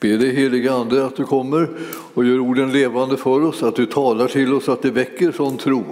Be dig helige Ande att du kommer och gör orden levande för oss, att du talar till oss, att det väcker sån tro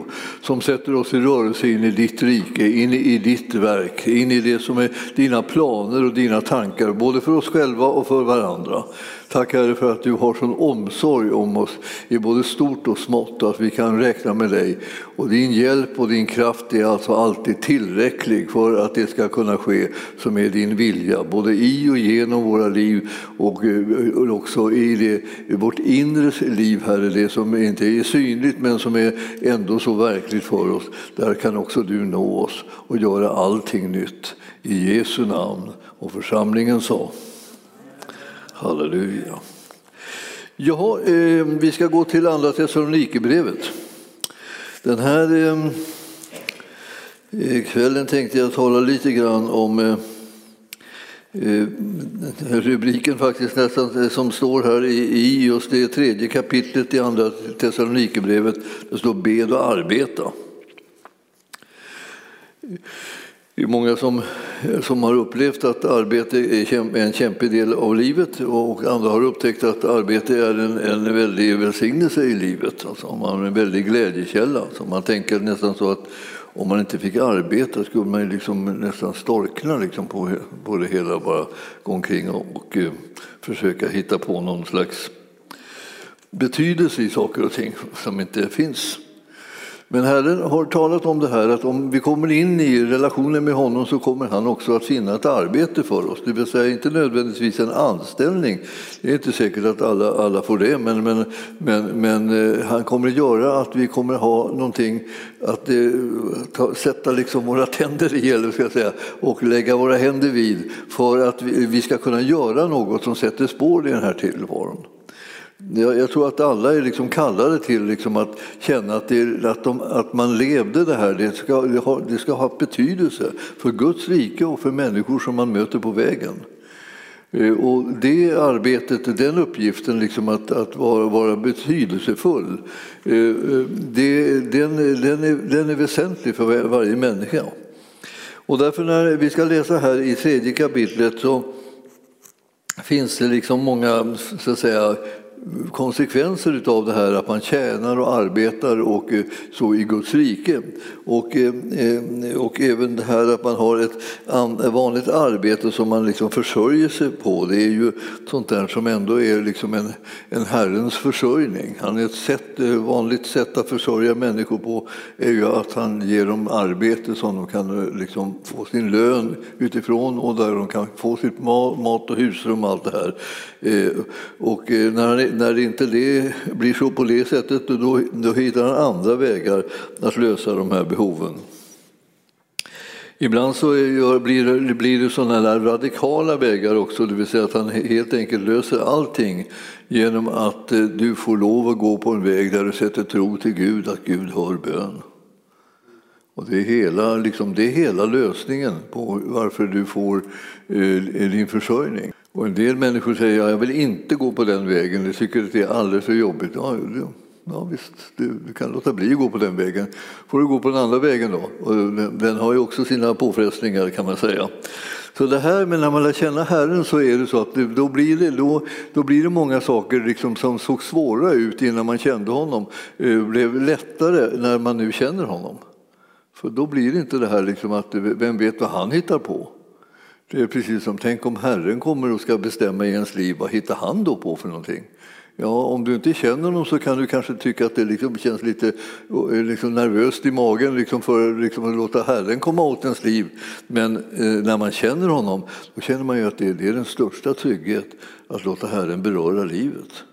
som sätter oss i rörelse in i ditt rike, in i ditt verk, in i det som är dina planer och dina tankar, både för oss själva och för varandra. Tack Herre för att du har sån omsorg om oss i både stort och smått och att vi kan räkna med dig. Och din hjälp och din kraft är alltså alltid tillräcklig för att det ska kunna ske som är din vilja, både i och genom våra liv och eh, också i, det, i vårt inre liv, Herre, det som inte är synligt men som är ändå så verkligt för oss. Där kan också du nå oss och göra allting nytt. I Jesu namn. Och församlingen sa Halleluja. Ja, eh, vi ska gå till Andra Thessalonikerbrevet. Den här ehm, eh, kvällen tänkte jag tala lite grann om eh Eh, rubriken faktiskt nästan eh, som står här i, just det tredje kapitlet i Andra Thessalonikerbrevet. Det står bed och arbeta. Det är många som, som har upplevt att arbete är en kämpig del av livet och andra har upptäckt att arbete är en, en väldig välsignelse i livet. Alltså man en väldig glädjekälla. Alltså man tänker nästan så att om man inte fick arbeta skulle man liksom nästan storkna liksom på, på det hela, bara gå omkring och, och eh, försöka hitta på någon slags betydelse i saker och ting som inte finns. Men Herren har talat om det här att om vi kommer in i relationen med honom så kommer han också att finna ett arbete för oss. Det vill säga inte nödvändigtvis en anställning. Det är inte säkert att alla, alla får det, men, men, men, men eh, han kommer att göra att vi kommer att ha någonting att eh, ta, sätta liksom våra tänder i eller ska jag säga, och lägga våra händer vid för att vi, vi ska kunna göra något som sätter spår i den här tillvaron. Jag tror att alla är liksom kallade till liksom att känna att, det, att, de, att, man levde det här. Det ska, det, ha, det ska ha betydelse för Guds rike och för människor som man möter på vägen. Eh, och det arbetet, den uppgiften liksom att, att vara, vara betydelsefull, eh, eh, det, den, den, är, den är väsentlig för varje människa. Och därför när vi ska läsa här i tredje kapitlet så finns det liksom många så att säga, konsekvenser av det här att man tjänar och arbetar och eh, så i Guds rike. Och, eh, och även det här att man har ett vanligt arbete som man liksom försörjer sig på. Det är ju sånt där som ändå är liksom en, en Herrens försörjning. Han är ett sätt, eh, vanligt sätt att försörja människor på är ju att han ger dem arbete som de kan eh, liksom få sin lön utifrån och där de kan få sitt mat och husrum och allt det här. Och när när inte det blir så på det sättet, då, då hittar han andra vägar att lösa de här behoven. Ibland så blir det, blir det sådana där radikala vägar också, det vill säga att han helt enkelt löser allting genom att eh, du får lov att gå på en väg där du sätter tro till Gud, att Gud hör bön. Och det, är hela, liksom, det är hela lösningen på varför du får eh, din försörjning. Och en del människor säger att jag vill inte gå på den vägen, jag tycker att det är alldeles för jobbigt. Ja, ja visst, du, du, kan låta bli att gå på den vägen. får du gå på den andra vägen då. Och den, den har ju också sina påfrestningar kan man säga. Så det här, men när man lär känna Herren så är det så att då blir det, då, då blir det många saker liksom som såg svåra ut innan man kände honom, eh, blev lättare när man nu känner honom. För då blir det inte det här liksom att vem vet vad han hittar på. Det är precis som, tänk om Herren kommer och ska bestämma i ens liv, vad hittar han då på för någonting? Ja, om du inte känner honom så kan du kanske tycka att det liksom känns lite eh, liksom nervöst i magen liksom för liksom att låta Herren komma åt ens liv. Men eh, när man känner honom, då känner man ju att det, det är den största trygghet att låta Herren beröra livet.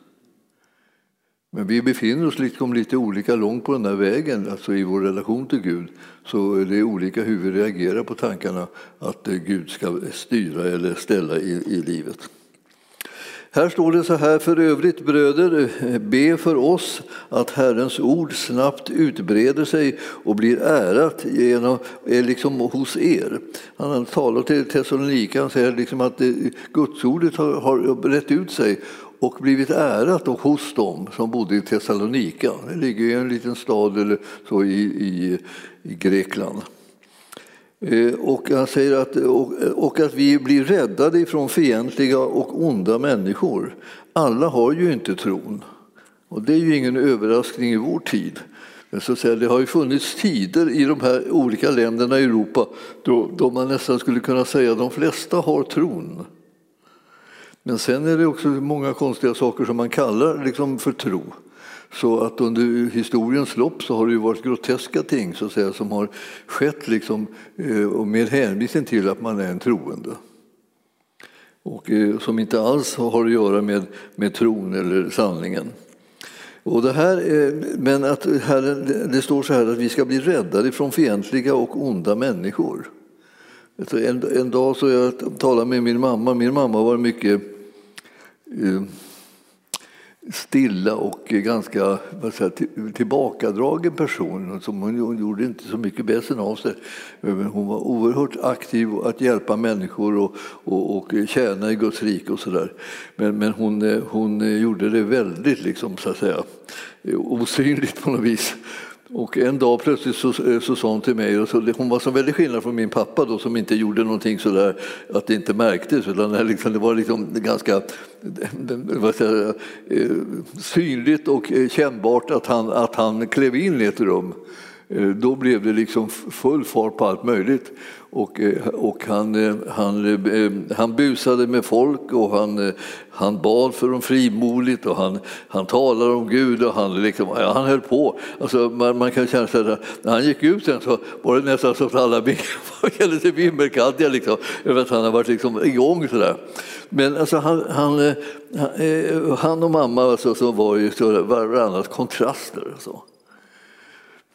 Men vi befinner oss liksom lite olika långt på den där vägen, alltså i vår relation till Gud. Så det är olika hur vi reagerar på tankarna att eh, Gud ska styra eller ställa i, i livet. Här står det så här, för övrigt bröder, be för oss att Herrens ord snabbt utbreder sig och blir ärat genom, eh, liksom hos er. Han talar till Thessalonika, han säger liksom att eh, Gudsordet har, har brett ut sig och blivit ärat och hos dem som bodde i Thessalonika. Det ligger i en liten stad eller så i, i, i Grekland. Eh, och han säger att, och, att vi blir räddade ifrån fientliga och onda människor. Alla har ju inte tron. Och det är ju ingen överraskning i vår tid. Men så att säga, det har ju funnits tider i de här olika länderna i Europa då, då man nästan skulle kunna säga att de flesta har tron. Men sen är det också många konstiga saker som man kallar liksom för tro. Så att under historiens lopp så har det ju varit groteska ting så att säga, som har skett liksom, eh, med hänvisning till att man är en troende. Och eh, som inte alls har att göra med, med tron eller sanningen. Och det här, eh, men att här, det står så här att vi ska bli räddade från fientliga och onda människor. En, en dag så jag talade med min mamma. Min mamma var mycket eh, stilla och ganska säga, tillbakadragen person. Som hon gjorde inte så mycket väsen av sig. Hon var oerhört aktiv att hjälpa människor och, och, och tjäna i Guds rike och sådär. Men, men hon, eh, hon gjorde det väldigt liksom, så att säga, osynligt på något vis. Och en dag plötsligt så, eh, så sa hon till mig, och så, hon var så väldigt skillnad från min pappa då, som inte gjorde någonting sådär att det inte märktes. Utan det, liksom, det var liksom ganska eh, vad säger, eh, synligt och kännbart att han, att han klev in i ett rum. Eh, då blev det liksom full fart på allt möjligt. Och, eh, och han, eh, han, han busade med folk och han, han bad för dem frimodigt och han, han talade om Gud och han, liksom, han höll på. Alltså, man, man kan känna sig att när han gick ut sen så var det nästan så att alla kände sig vimmelkantiga liksom, över att han hade varit liksom igång. Sådär. Men alltså, han, han, han och mamma alltså, så var ju varandras kontraster. Alltså.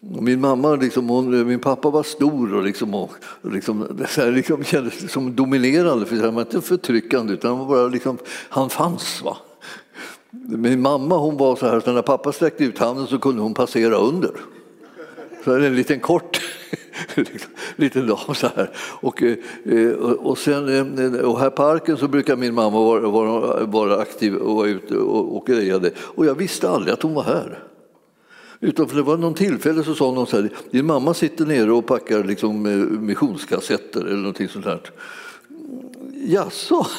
Min mamma, liksom, hon, min pappa var stor och, liksom, och liksom, så här, liksom, kändes som dominerande, för han var inte förtryckande utan han, bara, liksom, han fanns. Va? Min mamma hon var så här att när pappa sträckte ut handen så kunde hon passera under. Så här, en liten kort liksom, liten dam så här. Och, eh, och, sen, eh, och här parken så brukar min mamma vara, vara, vara aktiv och vara ute och, och grejade. Och jag visste aldrig att hon var här. Utan för det var någon tillfälle så sa någon så här, din mamma sitter nere och packar liksom eh, missionskassetter eller någonting sånt där. Jaså?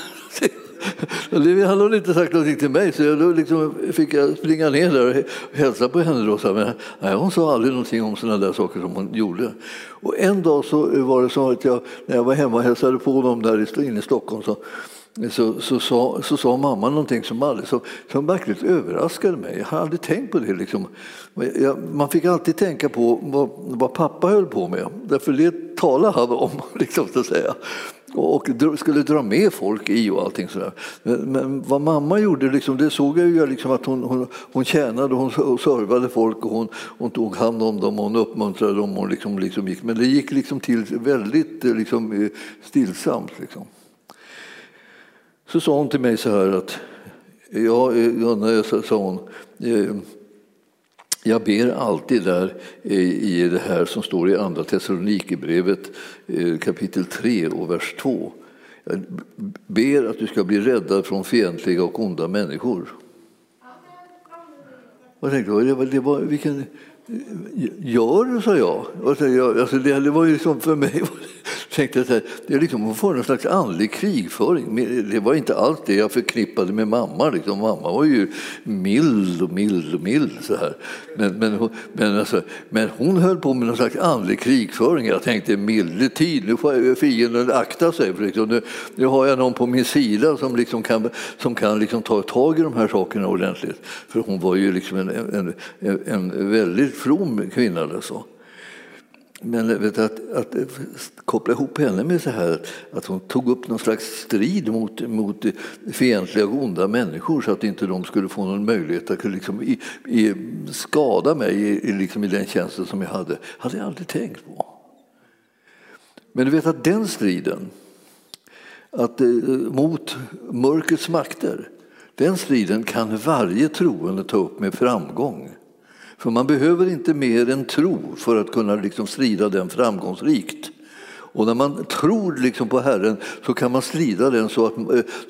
Han hade inte sagt någonting till mig så jag liksom fick jag springa ner där och hälsa på henne. Då, så men, nej, hon sa aldrig någonting om sådana där saker som hon gjorde. Och en dag så eh, var det så att jag, när jag var hemma och hälsade på dem där inne i Stockholm så så, så, så, så sa mamma någonting som, aldrig, som, som verkligen överraskade mig. Jag hade aldrig tänkt på det. Liksom. Jag, man fick alltid tänka på vad, vad, pappa höll på med, därför det talade han om. Liksom, så att säga. Och skulle dra med folk i och allting sådär. Men, men vad mamma gjorde, liksom, det såg jag ju liksom att hon, hon, hon tjänade, hon servade folk och hon, hon tog hand om dem och hon uppmuntrade dem. Och liksom, liksom gick. Men det gick liksom till väldigt liksom, eh, stillsamt. Liksom. Så sa hon till mig så här att, ja, Gunnar, sa hon, eh, jag ber alltid där eh, i det här som står i Andra Thessalonikerbrevet eh, kapitel 3 och vers 2. Jag ber att du ska bli räddad från fientliga och onda människor. Jag tänkte, det var, det var, vilken, gör, sa jag. Alltså det, det var ju liksom för mig tänkte jag att det är liksom att få någon slags andlig krigföring. Det var inte alls det jag förknippade med mamma. Liksom. Mamma var ju mild och mild och mild. Så här. Men, men, men, alltså, men hon höll på med någon slags andlig krigföring. Jag tänkte milde tid, nu får fienden akta sig. För liksom, nu, nu har jag någon på min sida som liksom kan, som kan liksom ta tag i de här sakerna ordentligt. För hon var ju liksom en, en, en, en väldigt from kvinna. Alltså. Men vet du, att, att, koppla ihop henne med så här att hon tog upp någon slags strid mot, mot fientliga och onda människor så att inte de skulle få någon möjlighet att liksom i, i, skada mig i, liksom i den tjänsten som jag hade, hade jag aldrig tänkt på. Men du vet att den striden att, eh, mot mörkrets makter, den striden kan varje troende ta upp med framgång. För man behöver inte mer än tro för att kunna liksom strida den framgångsrikt. Och när man tror liksom på Herren så kan man strida den så att,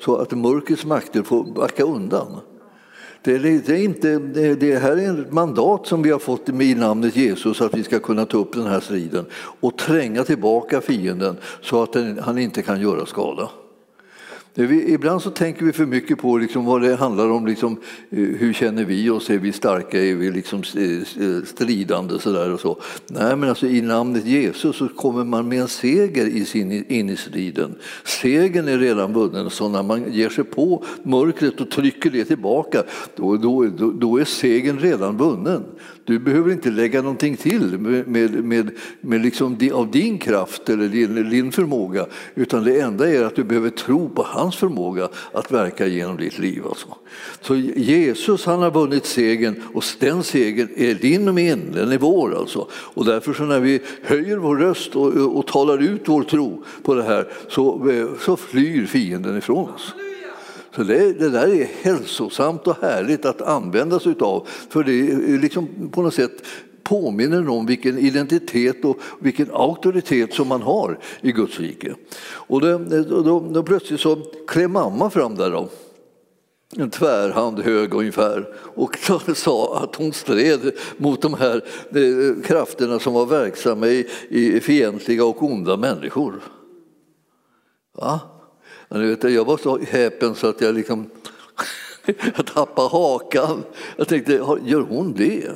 så att mörkrets makter får backa undan. Det är, det är inte, det, det här är ett mandat som vi har fått i namnet Jesus att vi ska kunna ta upp den här striden och tränga tillbaka fienden så att den, han inte kan göra skada. Vi, ibland så tänker vi för mycket på liksom vad det handlar om, liksom, eh, hur känner vi oss, är vi starka, är vi liksom eh, eh, stridande så där och så. Nej, men alltså, i namnet Jesus så kommer man med en seger i sin, in i striden. Segern är redan vunnen, så när man ger sig på mörkret och trycker det tillbaka, då, då, då, då är segern redan vunnen. Du behöver inte lägga någonting till med, med, med, liksom av din kraft eller din, din förmåga, utan det enda är att du behöver tro på hans förmåga att verka genom ditt liv. Alltså. Så Jesus han har vunnit segern och den segern är din och min, den är vår. Alltså. Och därför så när vi höjer vår röst och, och talar ut vår tro på det här så, så flyr fienden ifrån oss. Så det, det, där är hälsosamt och härligt att använda sig av. För det är liksom på något sätt påminner om vilken identitet och vilken auktoritet som man har i Guds rike. Och då, då, då plötsligt så klev mamma fram där då en tvärhand hög ungefär och sa att hon stred mot de här eh, krafterna som var verksamma i, i fientliga och onda människor. Va? Men vet, jag var så häpen så att jag liksom jag tappade hakan. Jag tänkte, gör hon det?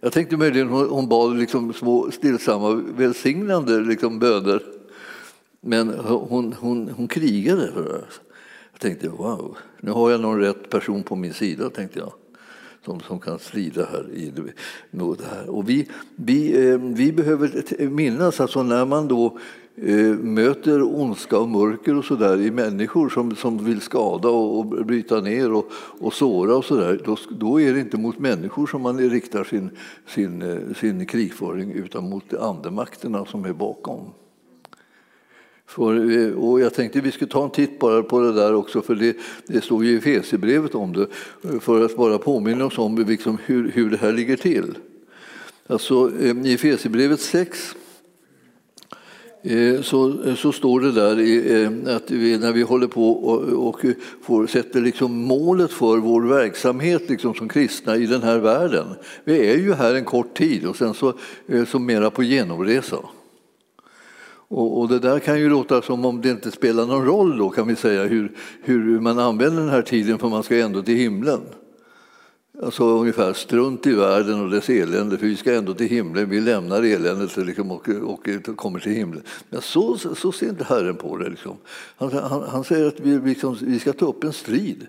Jag tänkte möjligen hon bad liksom små stillsamma välsignande liksom böner. Men hon, hon, hon krigade för det. Jag tänkte wow, nu har jag någon rätt person på min sida, tänkte jag. Som, som kan strida här i det här. Och vi, vi, eh, vi behöver minnas, alltså när man då Eh, möter ondska och mörker och så där i människor som, som vill skada och, och bryta ner och, och såra och så där, då, då är det inte mot människor som man riktar sin, sin, eh, sin krigföring utan mot andemakterna som är bakom. För, eh, och jag tänkte vi skulle ta en titt bara på det där också, för det, det står ju i Efesierbrevet om det, för att bara påminna oss om liksom hur, hur det här ligger till. Alltså, I Efesierbrevet 6 Eh, så, eh, så står det där eh, att vi, när vi håller på och, och får, sätter liksom målet för vår verksamhet liksom som kristna i den här världen. Vi är ju här en kort tid och sen så, så mera på genomresa. Och, och, det där kan ju låta som om det inte spelar någon roll då kan vi säga hur, hur man använder den här tiden för man ska ändå till himlen. Alltså ungefär strunt i världen och dess elände, för vi ska ändå till himlen. Vi lämnar eländet liksom och, och, och kommer till himlen. Men så, så ser inte Herren på det. Liksom. Han, han, han, säger att vi, liksom, vi ska ta upp en strid.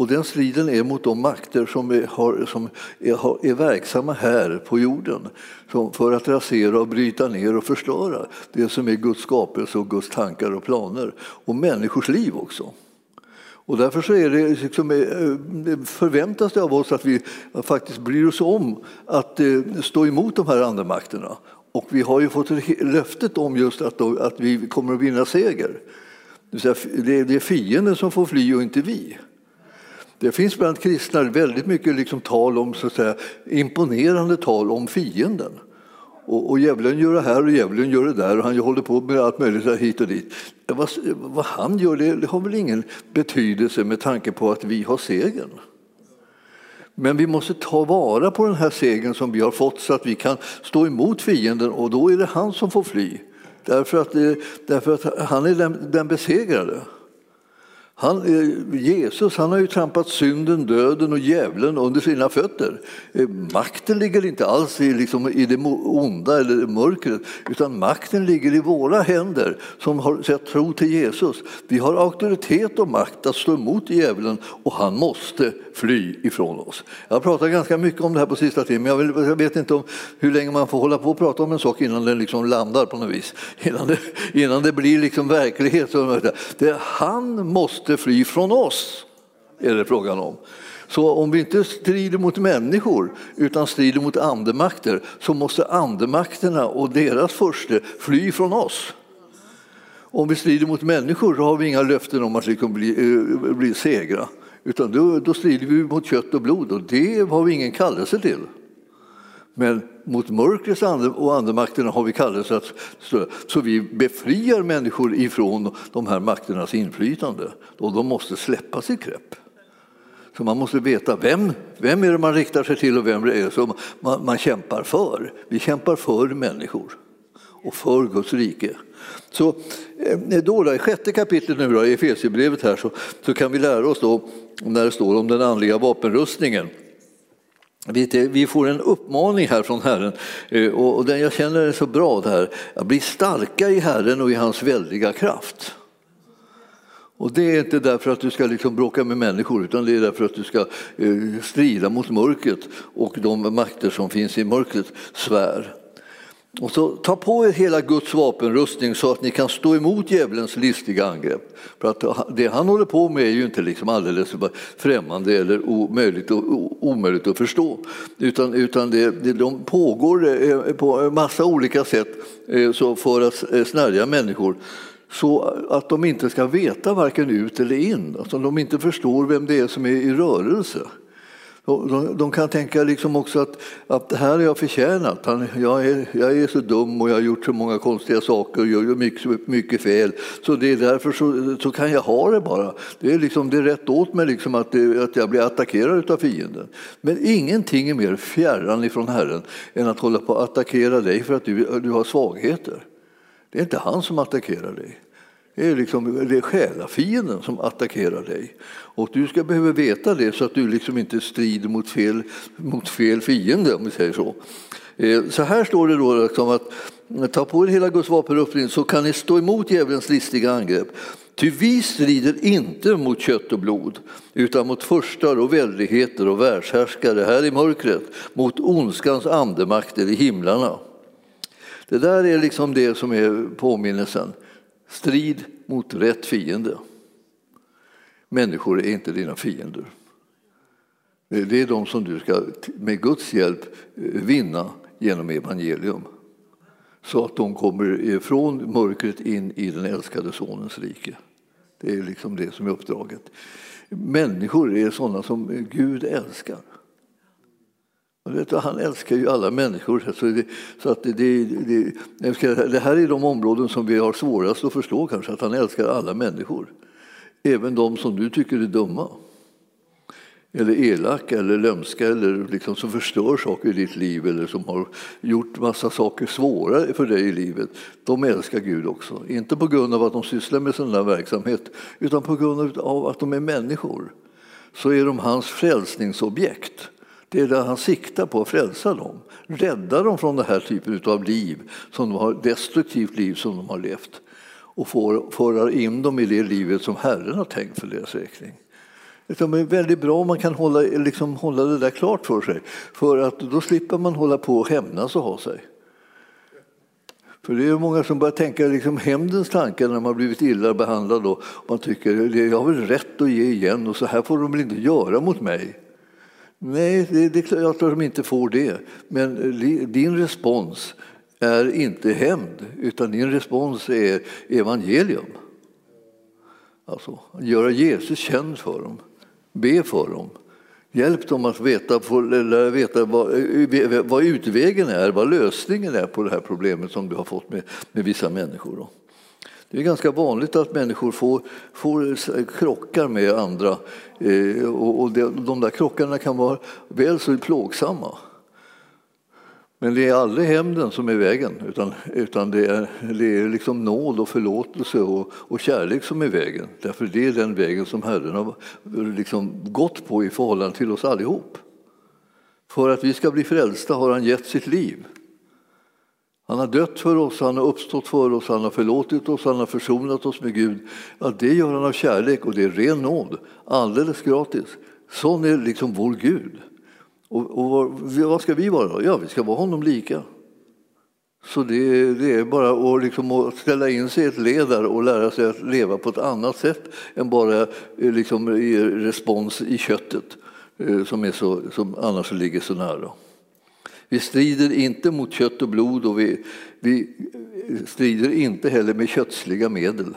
Och den striden är mot de makter som är, har, som är, är verksamma här på jorden för att rasera, och bryta ner och förstöra det som är Guds skapelse och Guds tankar och planer. Och människors liv också. Och därför så är det liksom, eh, förväntas det av oss att vi faktiskt bryr oss om att eh, stå emot de här andemakterna. Och vi har ju fått löftet om just att, att vi kommer att vinna seger. Det är fienden som får fly och inte vi. Det finns bland kristna väldigt mycket liksom tal om, så att säga, imponerande tal om fienden. Och, och djävulen gör det här och djävulen gör det där och han håller på med allt möjligt hit och dit. Vad, vad han gör det, det har väl ingen betydelse med tanke på att vi har segern. Men vi måste ta vara på den här segern som vi har fått så att vi kan stå emot fienden och då är det han som får fly. Därför att, eh, därför att han är den, den besegrade. Han, eh, Jesus han har ju trampat synden, döden och djävulen under sina fötter. Eh, makten ligger inte alls i, liksom, i det onda eller mörkret utan makten ligger i våra händer som har sett tro till Jesus. Vi har auktoritet och makt att stå emot djävulen och han måste fly ifrån oss. Jag har pratat ganska mycket om det här på sista tiden men jag, vill, jag vet inte om hur länge man får hålla på och prata om en sak innan den liksom landar på något vis. Innan det, innan det blir liksom verklighet. Det, han måste fly från oss, är det frågan om. Så om vi inte strider mot människor utan strider mot andemakter så måste andemakterna och deras förste fly från oss. Om vi strider mot människor så har vi inga löften om att vi kommer bli, eh, bli segra. Utan då, då strider vi mot kött och blod och det har vi ingen kallelse till. Men mot mörkrets ande och andemakterna har vi kallelse att stå. Så vi befriar människor ifrån de här makternas inflytande och de måste släppa sitt grepp. Så man måste veta vem, vem är det man riktar sig till och vem det är som man, man kämpar för. Vi kämpar för människor och för Guds rike. Så Eh, då, då, I sjätte kapitlet nu då, i Efesierbrevet här så, så kan vi lära oss då när det står om den andliga vapenrustningen. Vi får en uppmaning här från Herren eh, och den jag känner är så bra. Det här. Bli starka i Herren och i hans väldiga kraft. Och det är inte därför att du ska liksom bråka med människor utan det är därför att du ska eh, strida mot mörkret och de makter som finns i mörkrets sfär. Och så ta på er hela Guds vapenrustning så att ni kan stå emot djävulens listiga angrepp. För att det han håller på med är ju inte liksom alldeles främmande eller omöjligt, omöjligt att förstå. Utan, utan det, det, de pågår eh, på en massa olika sätt eh, så för att eh, snärja människor så att de inte ska veta varken ut eller in. Alltså de inte förstår vem det är som är i rörelse. De, kan tänka liksom också att, att det här har jag förtjänat. Jag är, jag är så dum och jag har gjort så många konstiga saker och gör mycket, mycket fel. Så det är därför så, så kan jag ha det bara. Det är, liksom, det är rätt åt mig liksom att, det, att jag blir attackerad av fienden. Men ingenting är mer fjärran ifrån Herren än att hålla på att attackera dig för att du, du har svagheter. Det är inte han som attackerar dig. Det är, liksom, det är själafienden som attackerar dig. Och du ska behöva veta det så att du liksom inte strider mot fel, mot fel fiende, om vi säger så. Eh, så här står det då liksom att ta på er hela Guds vapenrustning så kan ni stå emot djävulens listiga angrepp. Ty vi strider inte mot kött och blod utan mot förstar och väldigheter och världshärskare här i mörkret, mot ondskans andemakter i himlarna. Det där är liksom det som är påminnelsen. Strid mot rätt fiende. Människor är inte dina fiender. Det är de som du ska med Guds hjälp vinna genom evangelium. Så att de kommer från mörkret in i den älskade Sonens rike. Det är liksom det som är uppdraget. Människor är sådana som Gud älskar. Han älskar ju alla människor. Så, det, så att det, det, det, här är de områden som vi har svårast att förstå kanske, att han älskar alla människor. Även de som du tycker är dumma. Eller elaka eller lömska eller liksom som förstör saker i ditt liv eller som har gjort massa saker svåra för dig i livet. De älskar Gud också. Inte på grund av att de sysslar med sån där verksamhet utan på grund av att de är människor. Så är de hans frälsningsobjekt. Det är det han siktar på, att frälsa dem. Rädda dem från den här typen av liv, som de har, destruktivt liv som de har levt och föra in dem i det livet som Herren har tänkt för deras räkning. Liksom, det är väldigt bra om man kan hålla, liksom, hålla det där klart för sig, för att då slipper man hålla på och hämnas och ha sig. För det är många som börjar tänka liksom hämndens tankar när man blivit illa behandlad. Och man tycker att jag har väl rätt att ge igen och så här får de väl inte göra mot mig. Nej, det, det är klart att de inte får det. Men din respons är inte hämnd, utan din respons är evangelium. Alltså, göra Jesus känd för dem, be för dem. Hjälp dem att veta, lära veta vad, vad utvägen är, vad lösningen är på det här problemet som du har fått med, med vissa människor. Det är ganska vanligt att människor får, får krockar med andra eh, och, de där krockarna kan vara väl så plågsamma. Men det är aldrig hämnden som är vägen, utan, utan det är, det är liksom nåd och förlåtelse och, och, kärlek som är vägen. Därför det är den vägen som Herren har liksom gått på i förhållande till oss allihop. För att vi ska bli frälsta har han gett sitt liv. Han har dött för oss, han har uppstått för oss, han har förlåtit oss, han har försonat oss med Gud. Ja, det gör han av kärlek och det är ren nåd, alldeles gratis. Sån är liksom vår Gud. Och, och vad ska vi vara då? Ja, vi ska vara honom lika. Så det, det är bara att, liksom, ställa in sig i ett led där och lära sig att leva på ett annat sätt än bara eh, liksom i respons i köttet eh, som, är så, som annars ligger så nära. Vi strider inte mot kött och blod och vi, vi strider inte heller med kötsliga medel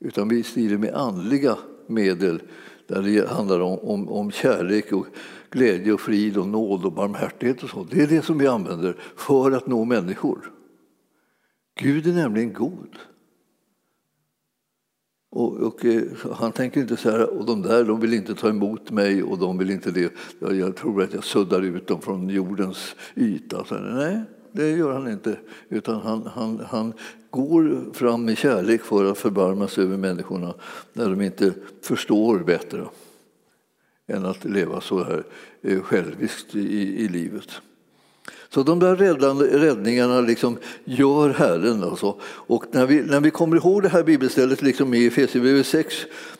utan vi strider med andliga medel där det handlar om, om, om kärlek och glädje och frid och nåd och barmhärtighet och så. Det är det som vi använder för att nå människor. Gud är nämligen god. Och, och, eh, han tänker inte så här, och de där de vill inte ta emot mig och de vill inte det. Jag, jag tror att jag suddar ut dem från jordens yta. Så, nej, det gör han inte. Utan han, han, han går fram med kärlek för att förbarma sig över människorna när de inte förstår bättre än att leva så här eh, själviskt i, i livet. Så de där räddningarna liksom gör Herren. Alltså. Och när vi, när vi kommer ihåg det här bibelstället liksom i Efesierbrevet 6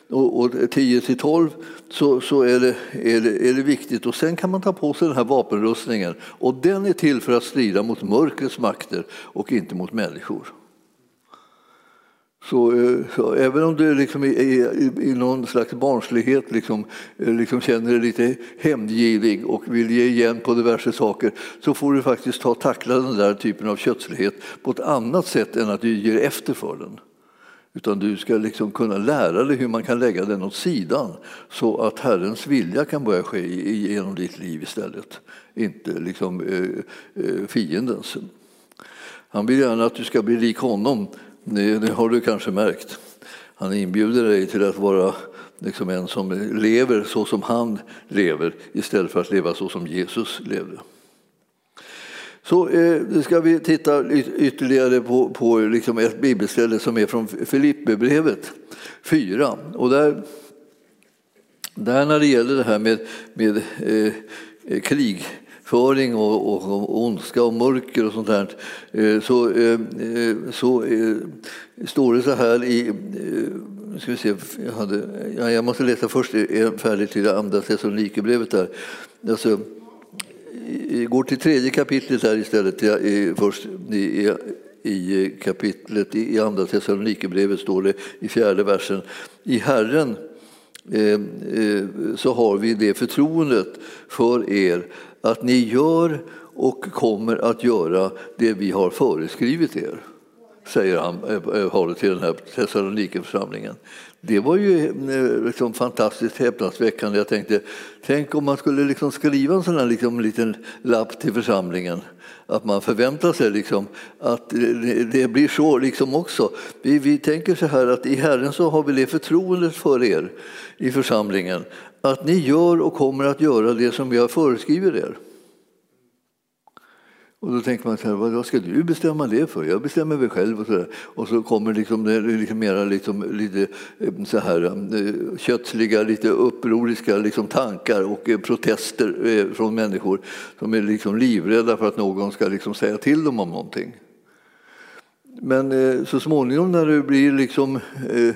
och, och 10-12 så, så är, det, är, det, är det viktigt. Och sen kan man ta på sig den här vapenrustningen. Och den är till för att strida mot mörkrets makter och inte mot människor. Så, eh, så, även om du liksom i, i, i någon slags barnslighet liksom, eh, liksom känner dig lite hämndgivig och vill ge igen på diverse saker så får du faktiskt ta tackla den där typen av kötslighet på ett annat sätt än att du ger efter för den. Utan du ska liksom kunna lära dig hur man kan lägga den åt sidan så att Herrens vilja kan börja ske genom ditt liv istället, inte liksom, eh, eh, fiendens. Han vill gärna att du ska bli lik honom det, det, har du kanske märkt. Han inbjuder dig till att vara liksom en som lever så som han lever istället för att leva så som Jesus levde. Så eh, ska vi titta ytterligare på, på liksom ett bibelställe som är från Filipperbrevet 4. Och där, där när det gäller det här med, med eh, krig krigföring och, och, och ondska och mörker och sånt där eh, så, eh, eh, så eh, står det så här i eh, ska vi se, jag, hade, ja, jag måste läsa först färdigt till det andra Thessalonikerbrevet där. Alltså, går till tredje kapitlet där istället. I, först i, i kapitlet i andra Thessalonikerbrevet står det i fjärde versen. I Herren eh, så har vi det förtroendet för er att ni gör och kommer att göra det vi har föreskrivit er, säger han eh, eh, till den här Thessalonikerförsamlingen. Det var ju eh, liksom fantastiskt häpnadsväckande. Jag tänkte, tänk om man skulle liksom skriva en sån här liksom liten lapp till församlingen. Att man förväntar sig liksom att det blir så liksom också. Vi, vi tänker så här att i Herren så har vi det förtroendet för er i församlingen att ni gör och kommer att göra det som jag föreskriver er. Och då tänker man så här, vad ska du bestämma det för? Jag bestämmer väl själv. Och så, där. och så kommer liksom det liksom mera liksom, lite eh, så här, eh, kötsliga, lite upproriska liksom, tankar och eh, protester eh, från människor som är liksom livrädda för att någon ska liksom säga till dem om någonting. Men så småningom när det blir liksom Eh,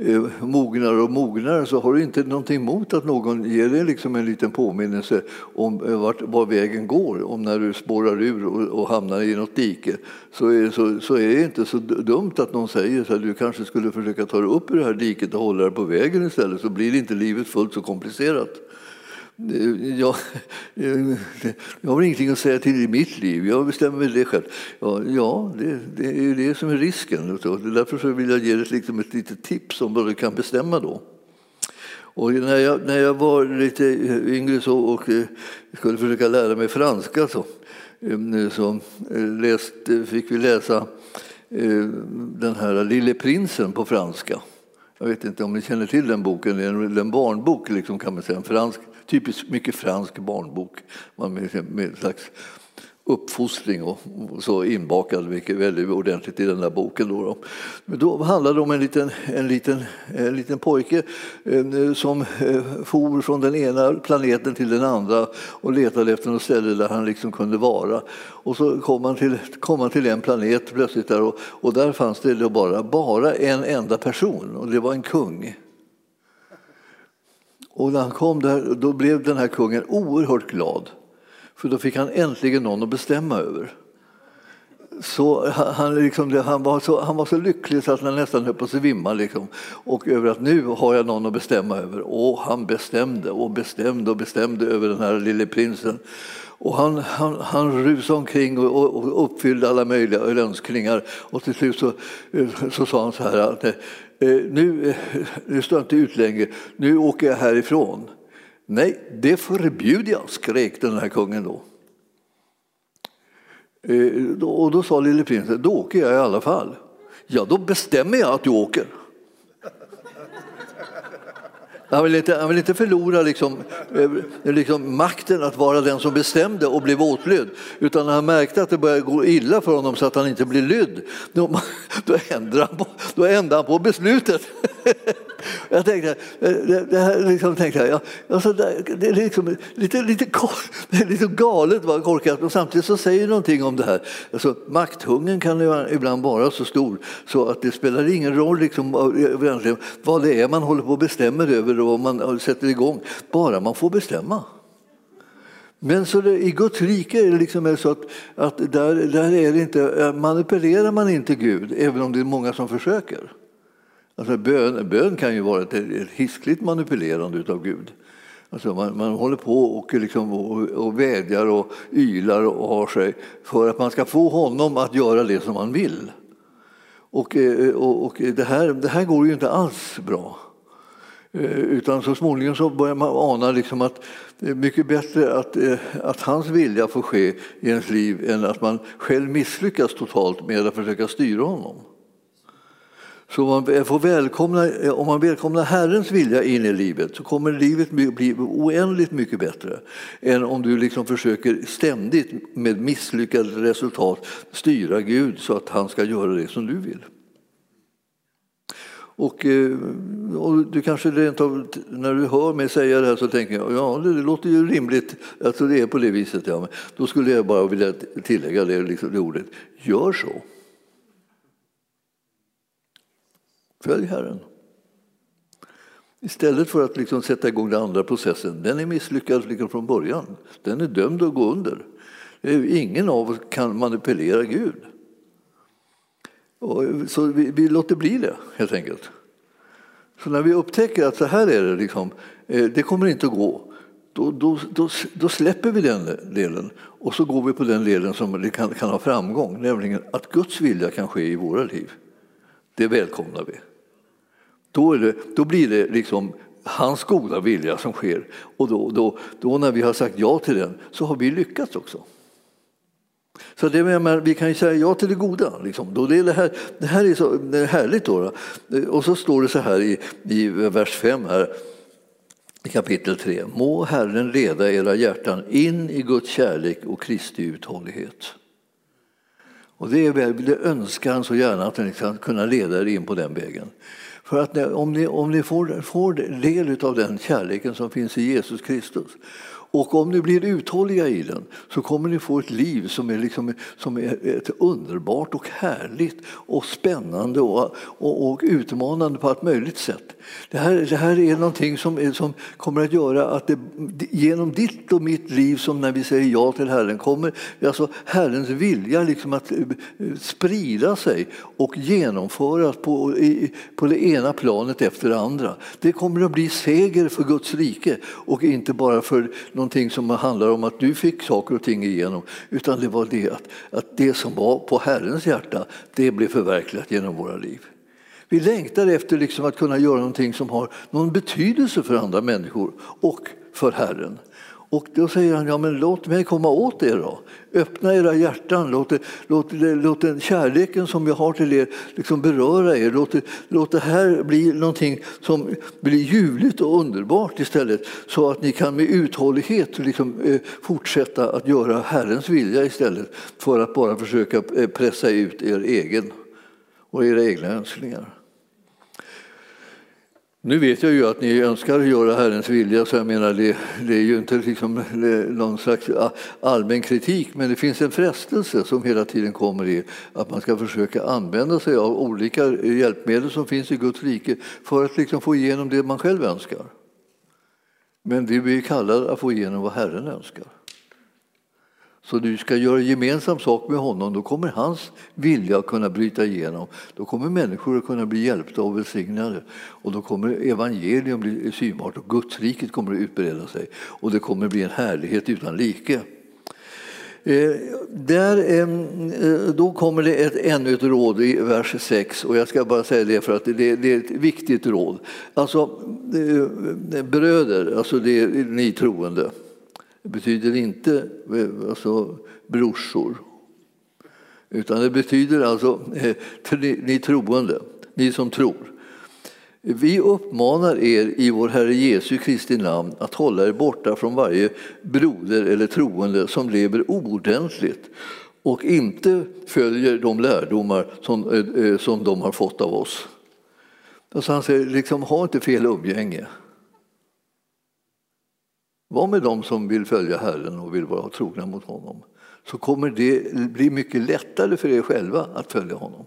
Eh, mognar och mognar så har du inte någonting emot att någon ger dig liksom en liten påminnelse om eh, vart, var vägen går. Om när du spårar ur och, och hamnar i något dike så är, så, så är det inte så dumt att någon säger att du kanske skulle försöka ta dig upp ur det här diket och hålla dig på vägen istället så blir inte livet fullt så komplicerat. Jag, jag har ingenting att säga till i mitt liv, jag bestämmer väl det själv. Ja, ja det, det, är det som är risken. Därför vill jag ge dig liksom ett litet tips om vad du kan bestämma då. Och när, jag, när jag var lite yngre så och eh, skulle försöka lära mig franska så, eh, så eh, läst, fick vi läsa den här Lille prinsen på franska. Jag vet inte om ni känner till den boken, det är en barnbok liksom, kan man säga, en fransk typiskt mycket fransk barnbok med, med en slags uppfostring och, så inbakad mycket väldigt ordentligt i den där boken. Då, då. Men då handlade det om en liten, en liten, en liten pojke eh, som eh, for från den ena planeten till den andra och letade efter något ställe där han liksom kunde vara. Och så kom han till, kom han till en planet plötsligt där och, och där fanns det bara, bara en enda person och det var en kung. Och när han kom där, då blev den här kungen oerhört glad. För då fick han äntligen någon att bestämma över. Så han, liksom, han, var så, han var så lycklig så att han nästan höll på att svimma. Liksom. Och över att nu har jag någon att bestämma över. Och han bestämde och bestämde och bestämde över den här lille prinsen. Och han, han, han rusade omkring och, och uppfyllde alla möjliga önskningar. Och till slut så, så sa han så här att Eh, nu, eh, nu står jag inte ut längre, nu åker jag härifrån. Nej, det förbjuder jag, skrek den här kungen då. Eh, och då sa lille prinsen, då åker jag i alla fall. Ja, då bestämmer jag att du åker. Han vill inte, han vill inte förlora liksom, eh, liksom makten att vara den som bestämde och blev åtlydd. Utan när han märkte att det började gå illa för honom så att han inte blev lydd, då, då, ändrade, han på, då ändrade han på beslutet. Jag tänkte, eh, det, det här liksom, tänkte jag, alltså, det är liksom lite, lite, det är lite galet, vad korkat, men samtidigt så säger det någonting om det här. Alltså, makthungern kan ibland vara så stor så att det spelar ingen roll liksom, eh, vad det är man håller på och bestämmer över och vad man sätter igång, bara man får bestämma. Men så det, i Guds rike är det liksom så att, att där, där är det inte, eh, manipulerar man inte Gud, även om det är många som försöker. Alltså bön, bön kan ju vara ett, ett hiskligt manipulerande av Gud. Alltså man, man håller på och, liksom, och, och vädjar och ylar och har sig för att man ska få honom att göra det som man vill. Och, eh, och, och det, här, det här går ju inte alls bra. Eh, utan så småningom så börjar man ana liksom att det är mycket bättre att, eh, att hans vilja får ske i ens liv än att man själv misslyckas totalt med att försöka styra honom. Så om man, får välkomna, eh, om man välkomnar Herrens vilja in i livet så kommer livet bli oändligt mycket bättre än om du liksom försöker ständigt med misslyckade resultat styra Gud så att han ska göra det som du vill. Och, eh, och, du kanske rent av, när du hör mig säga det här så tänker jag ja det, det låter ju rimligt, alltså det är på det viset. Ja. Men då skulle jag bara vilja tillägga det, liksom, det ordet, gör så. Följ Herren. Istället för att liksom sätta igång den andra processen. Den är misslyckad liksom från början. Den är dömd att gå under. Eh, ingen av oss kan manipulera Gud. Och så vi, vi, låter bli det, helt enkelt. Så när vi upptäcker att så här är det, liksom, eh, det kommer inte att gå, då, då, då, då, släpper vi den delen och så går vi på den delen som kan, kan ha framgång, nämligen att Guds vilja kan ske i våra liv. Det välkomnar vi. Då, det, då blir det liksom hans goda vilja som sker. Och då, då, då när vi har sagt ja till den så har vi lyckats också. Så det, menar, vi kan ju säga ja till det goda. Liksom. Då det, här, det här är så det är härligt. Då, då, Och så står det så här i, i vers 5 här, i kapitel 3. Må Herren leda era hjärtan in i Guds kärlek och Kristi uthållighet. Och det, är, det önskar han så gärna att han ska kunna leda er in på den vägen. För att om ni, om ni får, får del av den kärleken som finns i Jesus Kristus och om ni blir uthålliga i den så kommer ni få ett liv som är, liksom, som är ett underbart och härligt och spännande och, och, och utmanande på ett möjligt sätt. Det här, det här är någonting som, är, som kommer att göra att det, genom ditt och mitt liv, som när vi säger ja till Herren, kommer alltså Herrens vilja liksom att eh, sprida sig och genomföras på, i, på det ena planet efter det andra. Det kommer att bli seger för Guds rike och inte bara för någonting som handlar om att du fick saker och ting igenom, utan det var det att, att det som var på Herrens hjärta, det blev förverkligat genom våra liv. Vi längtar efter liksom att kunna göra någonting som har någon betydelse för andra människor och för Herren. Och då säger han, ja men låt mig komma åt er då. Öppna era hjärtan, låt, låt, låt den kärleken som jag har till er liksom beröra er. Låt, låt det här bli någonting som blir ljuvligt och underbart istället. Så att ni kan med uthållighet liksom, eh, fortsätta att göra Herrens vilja istället för att bara försöka eh, pressa ut er egen och era egna önskningar. Nu vet jag ju att ni önskar göra Herrens vilja, så jag menar det, det är ju inte liksom någon slags allmän kritik, men det finns en frestelse som hela tiden kommer i att man ska försöka använda sig av olika hjälpmedel som finns i Guds rike för att liksom få igenom det man själv önskar. Men vi blir kallade att få igenom vad Herren önskar. Så du ska göra gemensam sak med honom, då kommer hans vilja att kunna bryta igenom. Då kommer människor att kunna bli hjälpta och välsignade. Och då kommer evangelium bli synbart och Gudsriket kommer att utbreda sig. Och det kommer att bli en härlighet utan like. Eh, där, eh, då kommer det ett, ännu ett råd i vers 6 och jag ska bara säga det för att det, det är ett viktigt råd. Alltså eh, bröder, alltså det ni troende. Det betyder inte eh, alltså, brorsor. Utan det betyder alltså eh, ni troende, ni som tror. Vi uppmanar er i vår Herre Jesu Kristi namn att hålla er borta från varje broder eller troende som lever ordentligt och inte följer de lärdomar som, eh, som de har fått av oss. Alltså han säger, liksom, ha inte fel umgänge. Var med dem som vill följa Herren och vill vara trogna mot honom så kommer det bli mycket lättare för er själva att följa honom.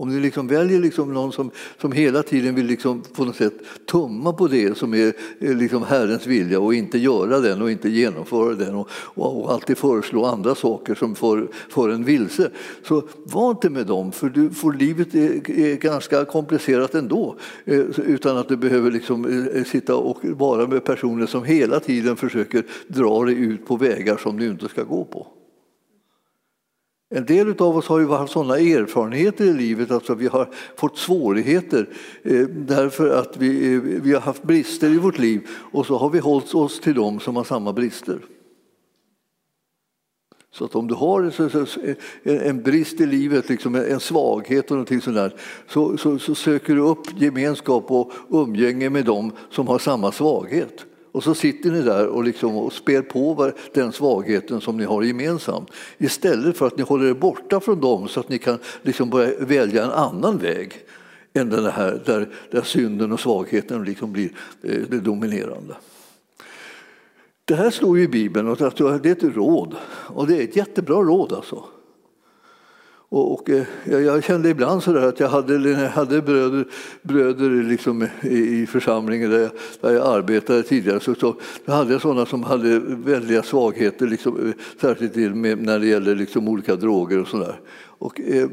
Om du liksom väljer liksom någon som, som hela tiden vill liksom på något sätt tumma på det som är liksom Herrens vilja och inte göra den och inte genomföra den och, och, och alltid föreslå andra saker som får, får en vilse. Så var inte med dem, för, du, för livet är, är ganska komplicerat ändå eh, utan att du behöver liksom eh, sitta och vara med personer som hela tiden försöker dra dig ut på vägar som du inte ska gå på. En del av oss har ju haft sådana erfarenheter i livet alltså vi har fått svårigheter eh, därför att vi, eh, vi har haft brister i vårt liv och så har vi hållit oss till dem som har samma brister. Så att om du har en brist i livet, liksom en svaghet och någonting sådär, så, så, så söker du upp gemenskap och umgänge med dem som har samma svaghet. Och så sitter ni där och, liksom och spär på den svagheten som ni har gemensamt istället för att ni håller er borta från dem så att ni kan liksom börja välja en annan väg än den här där, där synden och svagheten liksom blir eh, det dominerande. Det här står ju i Bibeln och det är ett råd och det är ett jättebra råd alltså. Och, och eh, jag, jag kände ibland så att jag hade, jag hade bröder, bröder liksom i, i församlingen där jag, där jag arbetade tidigare. Så, så då hade jag sådana som hade väldiga svagheter, liksom, eh, särskilt med, när det gäller liksom olika droger och sådär. Och, eh,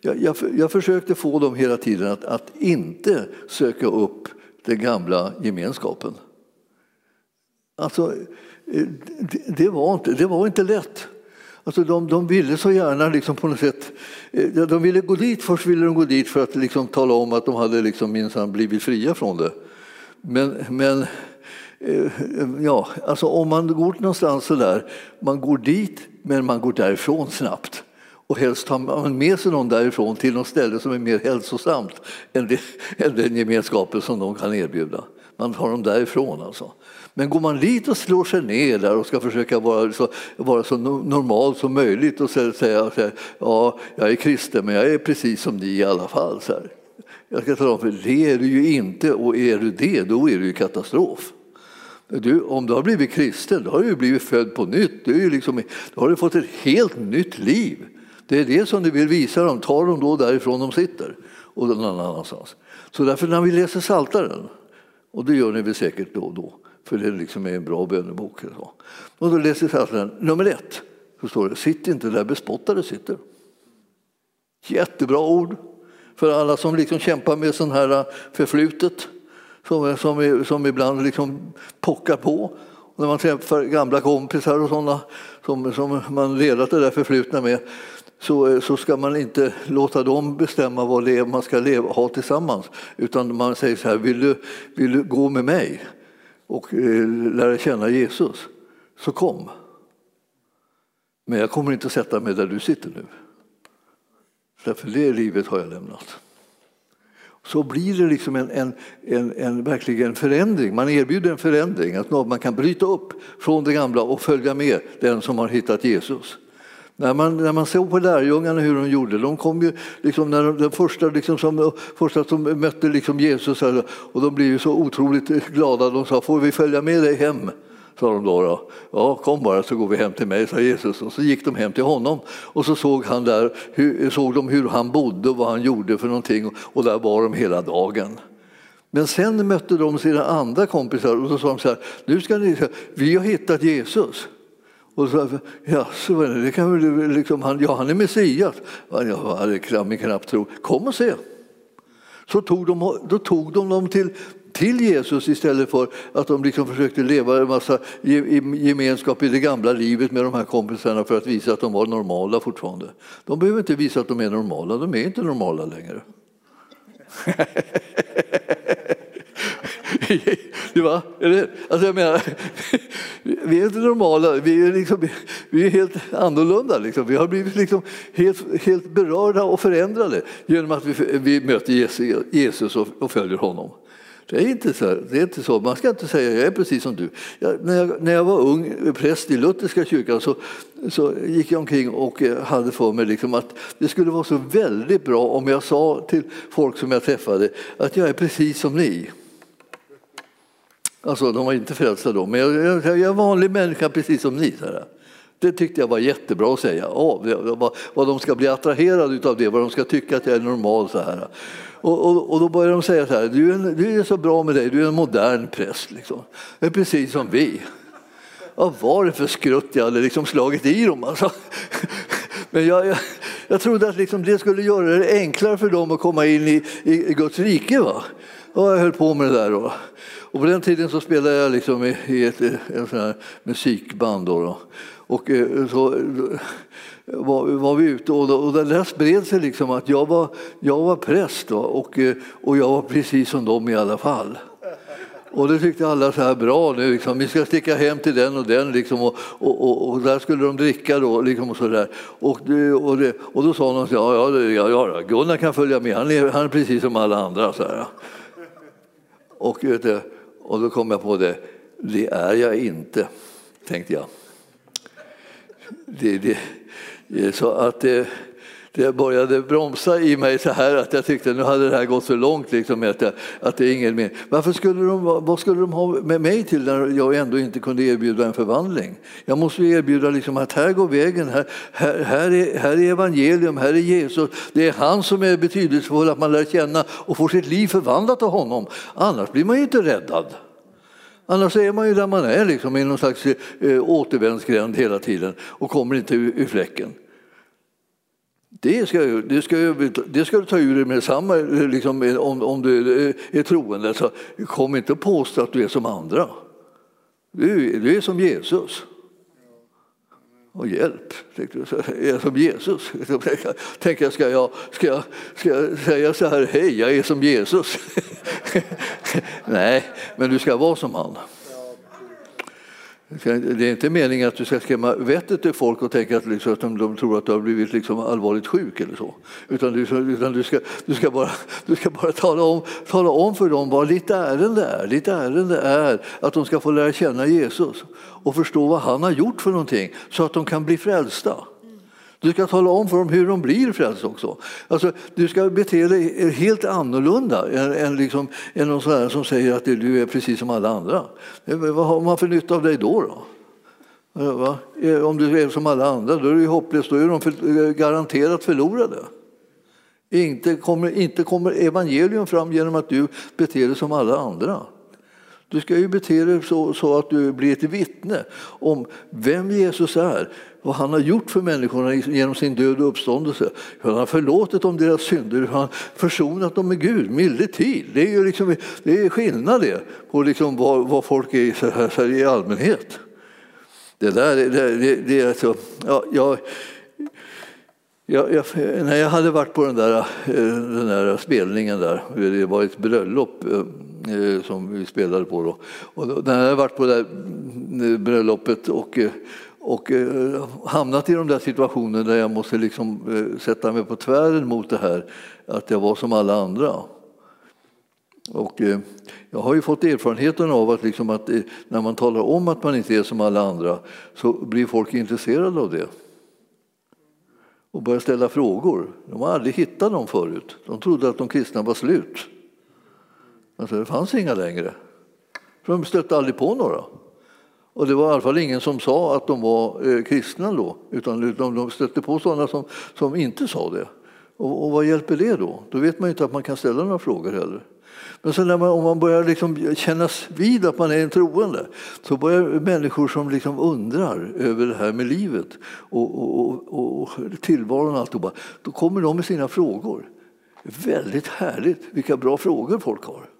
jag, jag, jag, försökte få dem hela tiden att, att inte söka upp den gamla gemenskapen. Alltså, eh, det, det, var inte, det var inte lätt. Alltså de, de ville så gärna liksom på något sätt, eh, de ville gå dit, först ville de gå dit för att liksom tala om att de hade liksom minsann blivit fria från det. Men, men eh, ja, alltså om man går någonstans så där, man går dit men man går därifrån snabbt. Och helst tar man med sig någon därifrån till något ställe som är mer hälsosamt än, det, än den gemenskapen som de kan erbjuda. Man tar dem därifrån alltså. Men går man dit och slår sig ner där och ska försöka vara så, vara så normal som möjligt och säga att ja, jag är kristen men jag är precis som ni i alla fall. Så här. Jag ska tala om för det är du ju inte och är du det då är det ju katastrof. Du, om du har blivit kristen då har du blivit född på nytt. Du, är liksom, då har du fått ett helt nytt liv. Det är det som du vill visa dem. Ta dem då därifrån de sitter och någon annanstans. Så därför när vi läser Saltaren, och det gör ni väl säkert då och då, för det liksom är en bra bönebok. Och då läser Saltaren nummer ett, så står det sitt inte där bespottade sitter. Jättebra ord för alla som liksom kämpar med sån här äh, förflutet som, som, som ibland liksom pockar på. Och när man träffar gamla kompisar och sådana som, som man delat det där förflutna med så, eh, så ska man inte låta dem bestämma vad det är man ska leva, ha tillsammans. Utan man säger så här, vill du, vill du gå med mig? och eh, lära känna Jesus, så kom. Men jag kommer inte sätta mig där du sitter nu. Därför det livet har jag lämnat. Så blir det liksom en, en, en, en verkligen förändring. Man erbjuder en förändring, att man kan bryta upp från det gamla och följa med den som har hittat Jesus. När man, när man såg på lärjungarna hur de gjorde, de kom ju liksom när de, den första, liksom som, första som mötte liksom Jesus och de blev ju så otroligt glada. De sa, får vi följa med dig hem? sa de då, då. Ja, kom bara så går vi hem till mig, sa Jesus. Och så gick de hem till honom och så såg, han där, hur, såg de hur han bodde och vad han gjorde för någonting och där var de hela dagen. Men sen mötte de sina andra kompisar och så sa de så här, nu ska ni, vi har hittat Jesus. Och så, ja, så det kan väl liksom, han, ja, han är Messias. Jag hade knappt tro. Kom och se. Så tog de, då tog de dem till, till Jesus istället för att de liksom försökte leva en massa gemenskap i det gamla livet med de här kompisarna för att visa att de var normala fortfarande. De behöver inte visa att de är normala, de är inte normala längre. det var, eller, alltså jag menar, vi är inte normala, vi är, liksom, vi är helt annorlunda. Liksom. Vi har blivit liksom helt, helt berörda och förändrade genom att vi, vi möter Jesus och, och följer honom. Det är, inte så, det är inte så. Man ska inte säga jag är precis som du. Jag, när, jag, när jag var ung präst i lutherska kyrkan så, så gick jag omkring och eh, hade för mig liksom att det skulle vara så väldigt bra om jag sa till folk som jag träffade att jag är precis som ni. Alltså, de var inte frälsta då, men jag, jag, jag är en vanlig människa precis som ni. Så här. Det tyckte jag var jättebra att säga. Oh, vad, vad de ska bli attraherade av det, vad de ska tycka att jag är normal. Så här. Och, och, och, då börjar de säga så här, du är, du är så bra med dig, du är en modern präst. Liksom. Det är precis som vi. Vad var det för skrutt jag hade liksom slagit i dem? Alltså. Men jag, jag, jag trodde att liksom det skulle göra det enklare för dem att komma in i, i, i Guds rike. Va? Och jag höll på med det där. Då. Och på den tiden så spelade jag liksom i, i ett, ett, musikband. Då, då. Och eh, så eh, var, var vi ute och, och det där spred sig liksom att jag var, jag var präst då, och, eh, och jag var precis som dem i alla fall. Och det tyckte alla så här bra nu, liksom. vi ska sticka hem till den och den liksom, och, och, och, där skulle de dricka då. Liksom, och, så där. Och, och, det, och då sa de här, ja, ja, ja, Gunnar kan följa med, han är, han är precis som alla andra. Så här. Och, du, och då kom jag på det, det är jag inte, tänkte jag. Det, det, så att det, det började bromsa i mig så här att jag tyckte nu hade det här gått så långt liksom, att, jag, att det är ingen mer. Varför skulle de, vad skulle de ha med mig till när jag ändå inte kunde erbjuda en förvandling? Jag måste erbjuda liksom att här går vägen, här, här, här, är, här är evangelium, här är Jesus. Det är han som är betydelsefull att man lär känna och får sitt liv förvandlat av honom. Annars blir man ju inte räddad. Annars är man ju där man är, liksom, i någon slags eh, återvändsgränd hela tiden och kommer inte ur, ur fläcken. Det ska, det, ska, det ska du ta ur dig med samma, liksom, om, om du är troende. Så kom inte och påstå att du är som andra. Du, du är som Jesus. Och hjälp, tänkte jag, är jag som Jesus? Tänker jag, ska jag, ska jag, ska jag säga så här, hej, jag är som Jesus? Nej, men du ska vara som han. Det är inte meningen att du ska skrämma vettet ur folk och tänka att, liksom, att de, de, tror att du har blivit liksom allvarligt sjuk eller så. Utan du, utan du, ska, du ska bara, du ska bara tala, om, tala om för dem vad ditt ärende är. Ditt ärende är att de ska få lära känna Jesus och förstå vad han har gjort för någonting så att de kan bli frälsta. Du ska tala om för dem hur de blir frälsta också. Alltså, du ska bete dig helt annorlunda än, än, liksom, än någon sån som säger att du är precis som alla andra. Vad har man för nytta av dig då? då? Eh, va? Eh, om du är som alla andra, då är det hopplöst, Då är de för, eh, garanterat förlorade. Inte kommer, inte kommer evangelium fram genom att du beter dig som alla andra. Du ska ju bete dig så, så, att du blir ett vittne om vem Jesus är, vad han har gjort för människorna genom sin död och uppståndelse. Hur han har förlåtit dem deras synder, hur han har försonat dem med Gud, milde tid. Det är ju liksom, det är skillnad det på liksom vad, vad folk är så här, så här, i allmänhet. Det där det, det, det är alltså, ja, jag, jag, jag, när jag hade varit på den där, eh, den där spelningen där, det var ett bröllop eh, Eh, som vi spelade på då. Och när jag hade varit på det där eh, bröllopet och eh, och hamnat i de där situationerna där jag måste liksom sätta mig på tvären mot det här, att jag var som alla andra. Och jag har ju fått erfarenheten av att, liksom att när man talar om att man inte är som alla andra så blir folk intresserade av det och börjar ställa frågor. De har aldrig hittat dem förut. De trodde att de kristna var slut. Alltså, det fanns inga längre. För de stötte aldrig på några. Och det var i alla fall ingen som sa att de var eh, kristna då, utan de stötte på sådana som, som inte sa det. Och, och vad hjälper det då? Då vet man ju inte att man kan ställa några frågor heller. Men sen när man, om man börjar liksom kännas vid att man är en troende så börjar människor som liksom undrar över det här med livet och, och, och, och tillvaron och alltihopa, då kommer de med sina frågor. Väldigt härligt vilka bra frågor folk har.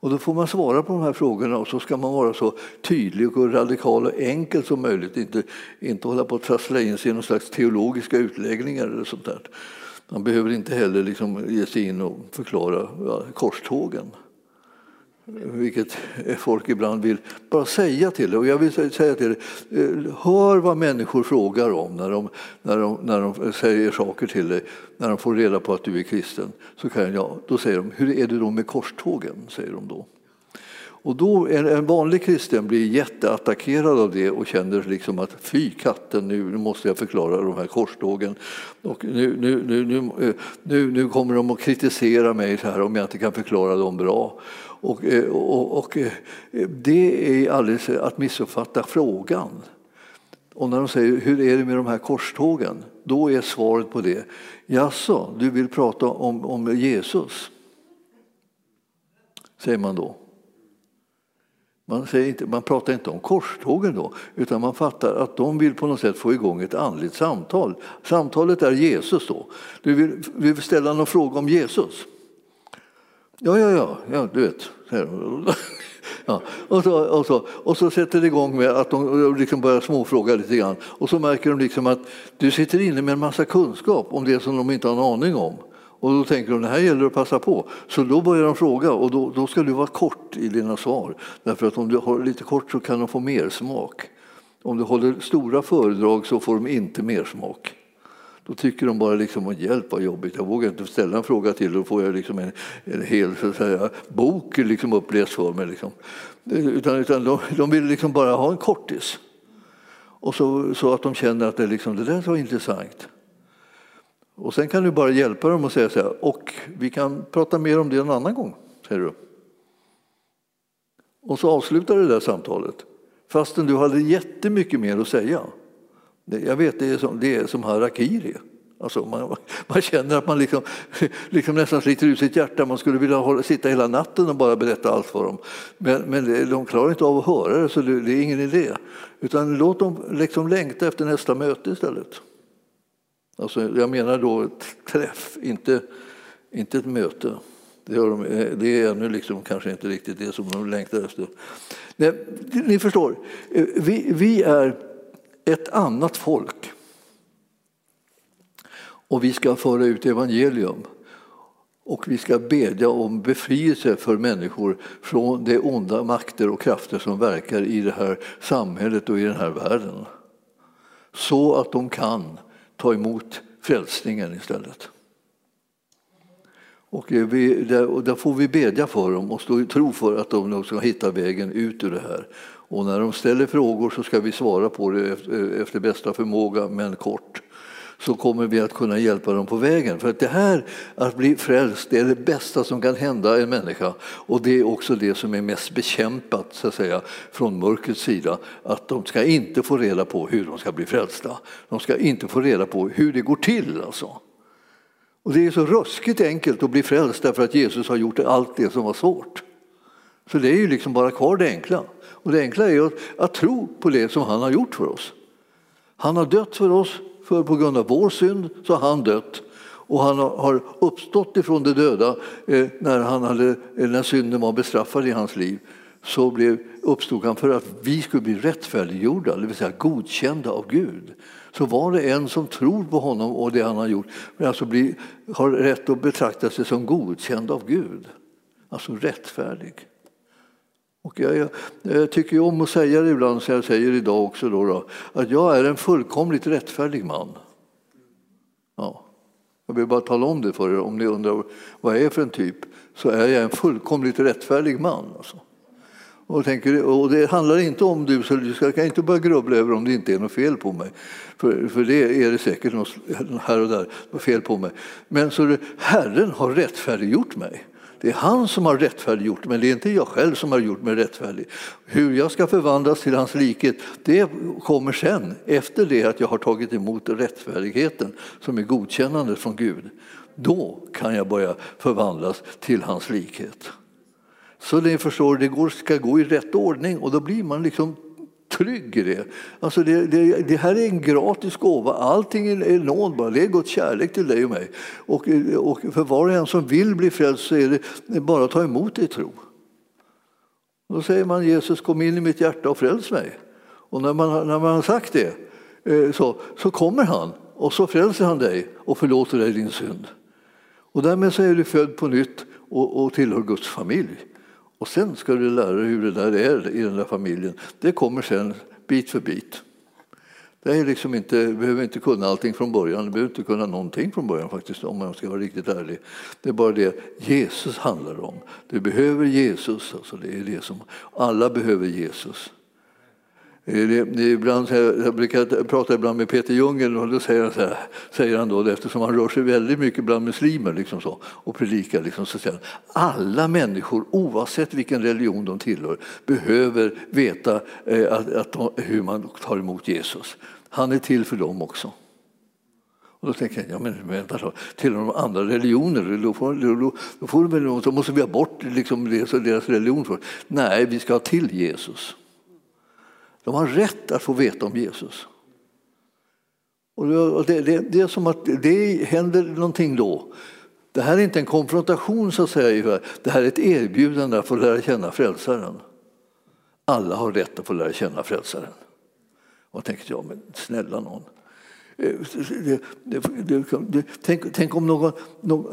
Och då får man svara på de här frågorna och så ska man vara så tydlig och radikal och enkel som möjligt. Inte, inte hålla på att trassla in sig i någon slags teologiska utläggningar eller sånt där. Man behöver inte heller liksom ge sig in och förklara ja, korstågen vilket folk ibland vill bara säga till dig. Och jag vill säga till dig, eh, hör vad människor frågar om när de, när, de, när de säger saker till dig, när de får reda på att du är kristen. Så kan jag, då säger de, hur är det då med korstågen? säger de då. Och då en, en vanlig kristen blir jätteattackerad av det och känner liksom att fy katten, nu måste jag förklara de här korstågen. Och nu, nu, nu, nu, eh, nu, nu kommer de att kritisera mig så här om jag inte kan förklara dem bra. Eh, och, och, och det är alldeles att missuppfatta frågan. Och när de säger hur är det med de här korstågen? Då är svaret på det, jaså, du vill prata om, om Jesus? Säger man då. Man, säger inte, man pratar inte om korstågen då, utan man fattar att de vill på något sätt få igång ett andligt samtal. Samtalet är Jesus då. Du vill, vill ställa någon fråga om Jesus? Ja, ja, ja, ja du vet. Ja, och, så, och, så, och så sätter det igång med att de liksom börjar småfråga lite grann. Och så märker de liksom att du sitter inne med en massa kunskap om det som de inte har en aning om. Och då tänker de, det här gäller att passa på. Så då börjar de fråga och då, då ska du vara kort i dina svar. Därför att om du har lite kort så kan de få mer smak. Om du håller stora föredrag så får de inte mer smak. Då tycker de bara liksom, hjälp vad jobbigt, jag vågar inte ställa en fråga till, då får jag liksom en, en hel så att säga, bok liksom uppläst för mig. Liksom. Utan, utan de, de vill liksom bara ha en kortis. Och så, så att de känner att det, liksom, det där var intressant. Och sen kan du bara hjälpa dem och säga så här, och vi kan prata mer om det en annan gång, säger du. Och så avslutar du det där samtalet, fastän du hade jättemycket mer att säga. Jag vet, det är som, det är som harakiri. Alltså man, man känner att man liksom, liksom nästan sliter ut sitt hjärta. Man skulle vilja hålla, sitta hela natten och bara berätta allt för dem. Men, men de klarar inte av att höra det, så det, det är ingen idé. Utan låt dem liksom längta efter nästa möte istället. Alltså, jag menar då ett träff, inte, inte ett möte. Det, de, eh, det är ännu liksom kanske inte riktigt det som de längtar efter. Nej, ni förstår, eh, vi, vi är ett annat folk. Och vi ska föra ut evangelium. Och vi ska bedja om befrielse för människor från de onda makter och krafter som verkar i det här samhället och i den här världen. Så att de kan ta emot frälsningen istället. Och, vi, där, där, får vi bedja för dem och stå i tro för att de ska hitta vägen ut ur det här. Och när de ställer frågor så ska vi svara på det efter, bästa förmåga, men kort så kommer vi att kunna hjälpa dem på vägen. För att det här, att bli frälst, det är det bästa som kan hända en människa. Och det är också det som är mest bekämpat så att säga, från mörkrets sida. Att de ska inte få reda på hur de ska bli frälsta. De ska inte få reda på hur det går till. Alltså. Och det är så ruskigt enkelt att bli frälst därför att Jesus har gjort allt det som var svårt. Så det är ju liksom bara kvar det enkla. Och det enkla är att, att tro på det som han har gjort för oss. Han har dött för oss, för på grund av vår synd så har han dött. Och han har uppstått ifrån de döda eh, när, han hade, eh, när synden var bestraffad i hans liv. Så blev, uppstod han för att vi skulle bli rättfärdiggjorda, det vill säga godkända av Gud. Så var det en som tror på honom och det han har gjort, men alltså blir, har rätt att betrakta sig som godkänd av Gud. Alltså rättfärdig. Och jag, jag, jag, tycker om att säga det ibland, så jag säger idag också, då, då, att jag är en fullkomligt rättfärdig man. Ja. Jag vill bara tala om det för er, om ni undrar vad jag är för en typ, så är jag en fullkomligt rättfärdig man. Alltså. Och, tänker, och det handlar inte om du, så du ska, kan inte börja grubbla över om det inte är något fel på mig. För, för det är det säkert något här och där, fel på mig. Men så det, Herren har rättfärdiggjort mig. Det är han som har rättfärdiggjort men det är inte jag själv som har gjort mig rättfärdig. Hur jag ska förvandlas till hans likhet, det kommer sen, efter det att jag har tagit emot rättfärdigheten som är godkännande från Gud. Då kan jag börja förvandlas till hans likhet. Så ni förstår, det ska gå i rätt ordning och då blir man liksom trygg i det. Alltså det, det, det, här är en gratis gåva, allting är nåd bara, det är Guds kärlek till dig och mig. Och, och för var och en som vill bli frälst så är det bara att ta emot det i tro. Då säger man Jesus kom in i mitt hjärta och fräls mig. Och när man, när man har sagt det eh, så, så kommer han och så frälser han dig och förlåter dig din synd. Och därmed så är du född på nytt och, och tillhör Guds familj. Och sen ska du lära dig hur det där är i den där familjen. Det kommer sen bit för bit. Det är liksom inte, du behöver inte kunna allting från början, du behöver inte kunna någonting från början faktiskt om man ska vara riktigt ärlig. Det är bara det Jesus handlar om. Du behöver Jesus, alltså det är det som alla behöver Jesus. Det, det ibland, jag brukar prata ibland med Peter Jungel och då säger han, så här, säger han då, eftersom han rör sig väldigt mycket bland muslimer liksom så, och predikar, liksom, så säger han alla människor oavsett vilken religion de tillhör behöver veta eh, att, att, hur man tar emot Jesus. Han är till för dem också. Och då tänker jag, ja men vänta då, till de andra religioner, då, får, då, då, får, då måste vi ha bort liksom deras religion. först. Nej, vi ska ha till Jesus. De har rätt att få veta om Jesus. Och det, det, det är som att det händer någonting då. Det här är inte en konfrontation, så att säga. det här är ett erbjudande att få lära känna frälsaren. Alla har rätt att få lära känna frälsaren. Och tänkte jag, men snälla någon. Eh, det, det, det, tänk, tänk, om någon,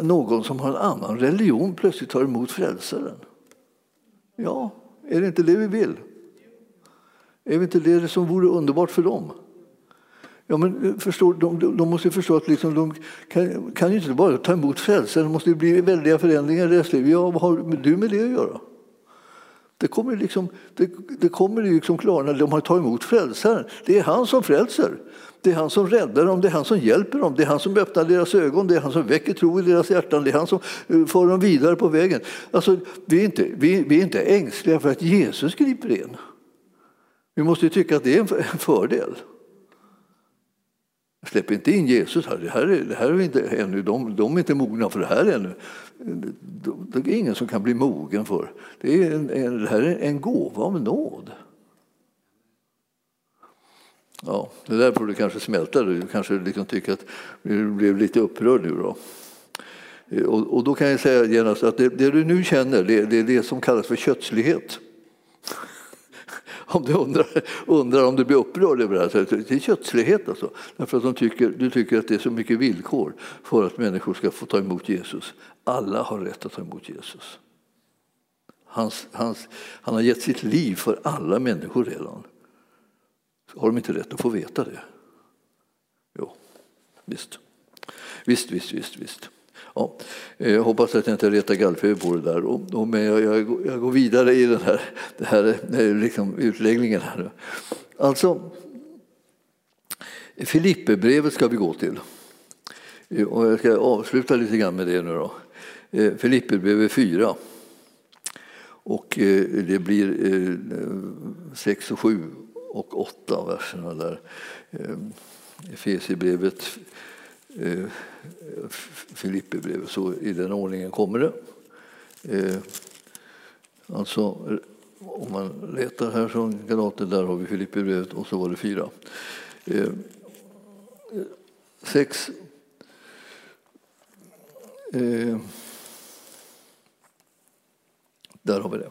någon som har en annan religion plötsligt tar emot frälsaren. Ja, är det inte det vi vill? Är inte det som vore underbart för dem? Ja, men eh, förstår, de, de måste förstå att liksom, de kan, kan inte bara ta emot frälsaren, det måste bli väldiga förändringar i deras liv. Ja, vad har du med det att göra? Det kommer, liksom, det, det kommer liksom klarna, de har tagit emot frälsaren. Det är han som frälser. Det är han som räddar dem, det är han som hjälper dem, det är han som öppnar deras ögon, det är han som väcker tro i deras hjärtan, det är han som eh, för dem vidare på vägen. Alltså, vi, är inte, vi, vi är inte ängsliga för att Jesus griper in. Vi måste ju tycka att det är en fördel. Släpp inte in Jesus här. Det här är, det här är inte ännu, de, de är inte mogna för det här ännu. Det är ingen som kan bli mogen för. Det, är en, en, det här är en gåva av nåd. Ja, det där får du kanske smälta. Du kanske liksom tycker att du blev lite upprörd nu. Då. Och, och då kan jag säga genast att det, det du nu känner det, det är det som kallas för kötslighet om du undrar, undrar om du blir upprörd över det här. Det är kötslighet alltså. Därför att de tycker, du tycker att det är så mycket villkor för att människor ska få ta emot Jesus. Alla har rätt att ta emot Jesus. Hans, hans, han har gett sitt liv för alla människor redan. Har de inte rätt att få veta det? Jo, visst. Visst, visst, visst, visst. Ja, jag hoppas att jag inte retar gallfeber på det där. Och, och, men jag, jag, jag, går vidare i den här, den här eh, liksom, utläggningen. Här. Alltså, Filipperbrevet ska vi gå till. Eh, och jag ska avsluta lite grann med det nu. Då. Filipperbrevet 4. Och det blir 6 och 7 och 8 verserna där. Efesierbrevet eh, Filipperbrevet, så i den ordningen kommer det. Eh, alltså, om man letar här från Galater, där har vi Filipperbrevet och så var det fyra. Eh, sex. Eh, där har vi det.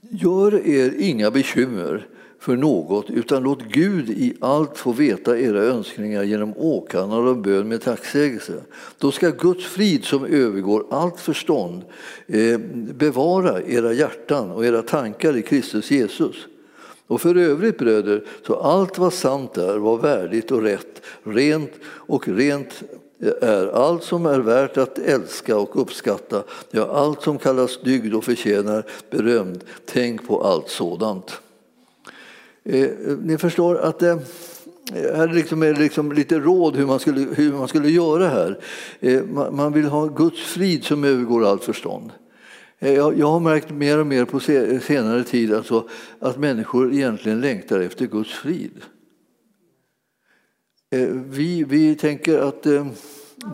Gör er inga bekymmer för något, utan låt Gud i allt få veta era önskningar genom åkallan och bön med tacksägelse. Då ska Guds frid som övergår allt förstånd eh, bevara era hjärtan och era tankar i Kristus Jesus. Och för övrigt bröder, så allt vad sant är, vad värdigt och rätt, rent och rent eh, är allt som är värt att älska och uppskatta, ja, allt som kallas dygd och förtjänar berömd. Tänk på allt sådant. Eh, ni förstår att det här liksom är liksom lite råd hur man, skulle, hur man skulle göra här. Eh, man, man, vill ha Guds frid som övergår allt förstånd. Eh, jag, jag, har märkt mer och mer på senare tid alltså, att människor egentligen längtar efter Guds frid. Eh, vi, vi tänker att eh,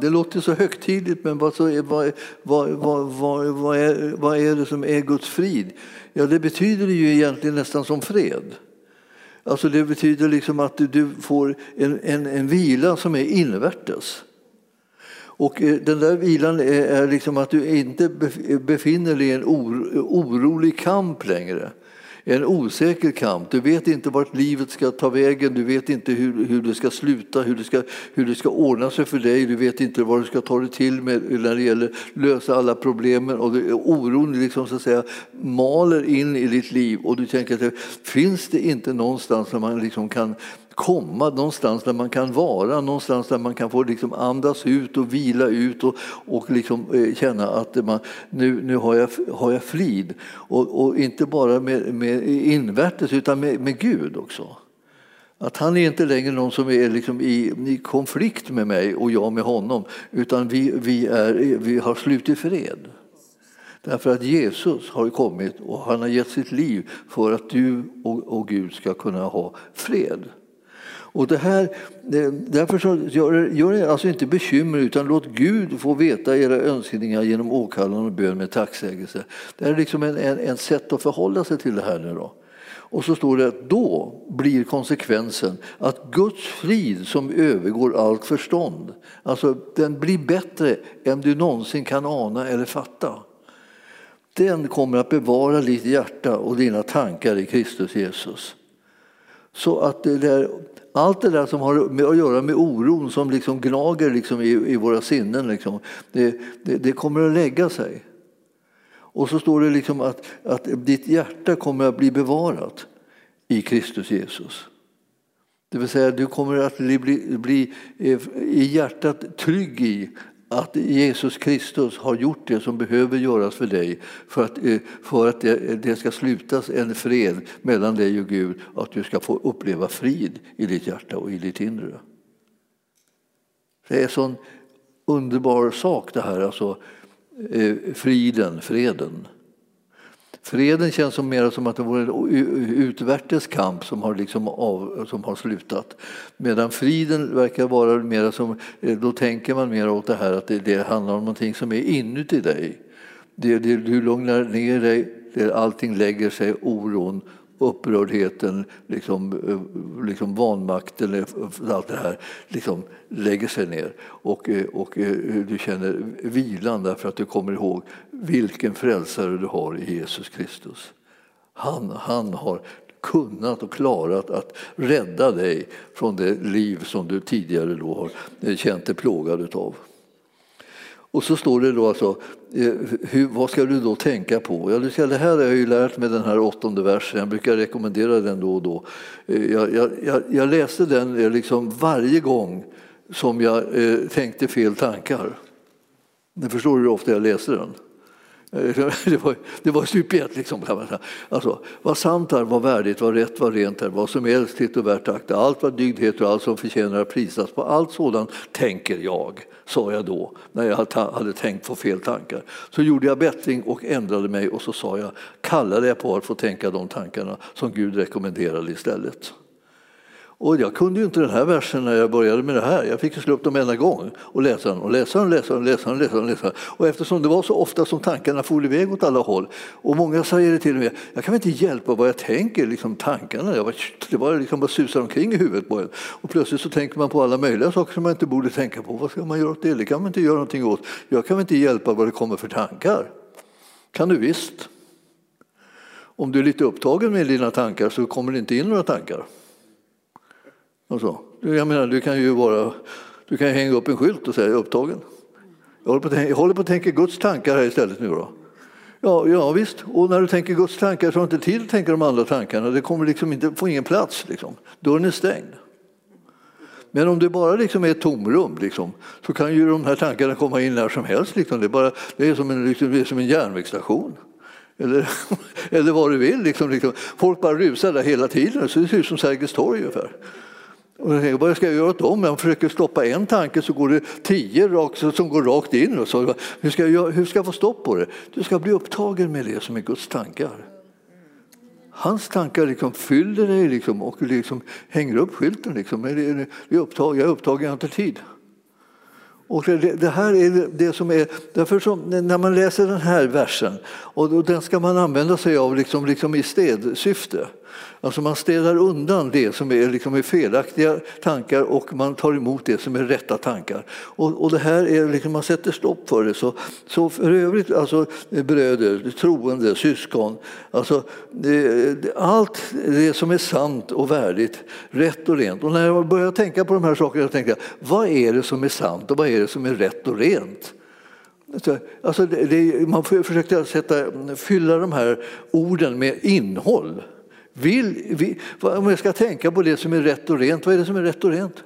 det låter så högtidligt, men vad, så är, vad, vad, vad, vad, är, vad är det som är Guds frid? Ja, det betyder ju egentligen nästan som fred. Alltså det betyder liksom att du får en, en, en vila som är invärtes. Och eh, den där vilan är liksom att du inte befinner dig i en orolig kamp längre. En osäker kamp. Du vet inte vart livet ska ta vägen, du vet inte hur, hur det ska sluta, hur det ska, hur det ska ordna sig för dig, du vet inte vad du ska ta dig till med när det gäller att lösa alla problemen. Och det, oron liksom, så att säga, maler in i ditt liv. Och du tänker att finns det inte någonstans där man liksom kan komma någonstans där man kan vara, någonstans där man kan få liksom andas ut och vila ut och, och liksom eh, känna att man, nu, nu har, jag, har jag frid. Och, och inte bara med, med invärtes utan med, med Gud också. Att han är inte längre någon som är liksom i, i, konflikt med mig och jag med honom, utan vi, vi, är, vi har slutit fred. Därför att Jesus har kommit och han har gett sitt liv för att du och, och Gud ska kunna ha fred. Och det här, därför så gör, gör er alltså inte bekymmer utan låt Gud få veta era önskningar genom åkallan och bön med tacksägelse. Det är liksom en, en, en sätt att förhålla sig till det här nu då. Och så står det att då blir konsekvensen att Guds frid som övergår allt förstånd, alltså den blir bättre än du någonsin kan ana eller fatta. Den kommer att bevara ditt hjärta och dina tankar i Kristus Jesus. Så att det där allt det där som har med att göra med oron som liksom gnager liksom i, i våra sinnen, liksom, det, det, det, kommer att lägga sig. Och så står det liksom att, att ditt hjärta kommer att bli bevarat i Kristus Jesus. Det vill säga, du kommer att bli, bli, bli eh, i hjärtat trygg i att Jesus Kristus har gjort det som behöver göras för dig för att, eh, för att det, det ska slutas en fred mellan dig och Gud och att du ska få uppleva frid i ditt hjärta och i ditt inre. Det är en sån underbar sak det här, alltså eh, friden, freden. Freden känns som mer som att det vore en utvärtes kamp som har, liksom av, som har slutat. Medan friden verkar vara mer som, eh, då tänker man mer åt det här att det, det handlar om någonting som är inuti dig. Det, det, du lugnar ner dig, det, allting lägger sig, oron, upprördheten, liksom, eh, liksom vanmakten, allt det här liksom lägger sig ner. Och, eh, och eh, du känner vilan därför att du kommer ihåg vilken frälsare du har i Jesus Kristus. Han, han har kunnat och klarat att rädda dig från det liv som du tidigare då har känt dig plågad utav. Och så står det då alltså, eh, hur, vad ska du då tänka på? Ja, det här har jag ju lärt mig den här åttonde versen, jag brukar rekommendera den då och då. Eh, jag, jag, jag läste den eh, liksom varje gång som jag tänkte fel tankar. Ni förstår hur ofta jag läser den. Det var, det var stup i ett. Liksom, alltså, vad sant är, vad värdigt, vad rätt, vad rent är, vad som är älskligt och värt akta, allt vad dygdhet och allt som förtjänar att prisas på, allt sådant tänker jag, sa jag då när jag hade tänkt på fel tankar. Så gjorde jag bättring och ändrade mig och så sa jag, kallade jag på att få tänka de tankarna som Gud rekommenderade istället. Och jag kunde ju inte den här versen när jag började med det här. Jag fick slå upp dem en gång och läsa den och läsa den, läsa den, läsa den, läsa den, läsa den. Och eftersom det var så ofta som tankarna for iväg åt alla håll och många säger det till mig, jag kan väl inte hjälpa vad jag tänker, liksom tankarna, jag var, det var liksom bara susar omkring i huvudet på en. Och plötsligt så tänker man på alla möjliga saker som man inte borde tänka på. Vad ska man göra åt det? Det kan man inte göra någonting åt. Jag kan väl inte hjälpa vad det kommer för tankar? Kan du visst. Om du är lite upptagen med dina tankar så kommer det inte in några tankar. Och så. Jag menar, du kan ju vara, du kan hänga upp en skylt och säga upptagen. Jag håller, på, jag håller på att tänka Guds tankar här istället nu då. Ja, ja visst, och när du tänker Guds tankar så har du inte tid att tänka de andra tankarna. Det kommer liksom inte få ingen plats. Liksom. Dörren är stängd. Men om det bara liksom är ett tomrum liksom, så kan ju de här tankarna komma in när som helst. Liksom. Det, är bara, det, är som en, liksom, det är som en järnvägsstation. Eller, eller vad du vill. Liksom, liksom. Folk bara rusar där hela tiden, så det ser ut som Sergels torg ungefär. Och jag tänker, vad ska jag göra åt dem? Jag försöker stoppa en tanke så går det tio rakt, som går rakt in. Och så, hur, ska jag, hur ska jag få stopp på det? Du ska bli upptagen med det som är Guds tankar. Hans tankar liksom fyller dig liksom och liksom hänger upp skylten. Liksom. Jag är, upptagen, jag är upptagen, jag har inte tid. Och det, det, här är det som är, därför som, när man läser den här versen, och den ska man använda sig av liksom, liksom i städsyfte, Alltså man städar undan det som är, liksom är felaktiga tankar och man tar emot det som är rätta tankar. Och, och det här är liksom, man sätter stopp för det. Så, så för övrigt, alltså bröder, troende, syskon, alltså det, allt det som är sant och värdigt, rätt och rent. Och när jag började tänka på de här sakerna tänkte jag, vad är det som är sant och vad är det som är rätt och rent? Alltså, alltså det, det, man försökte sätta, fylla de här orden med innehåll. Vill, vill, om jag ska tänka på det som är rätt och rent, vad är det som är rätt och rent?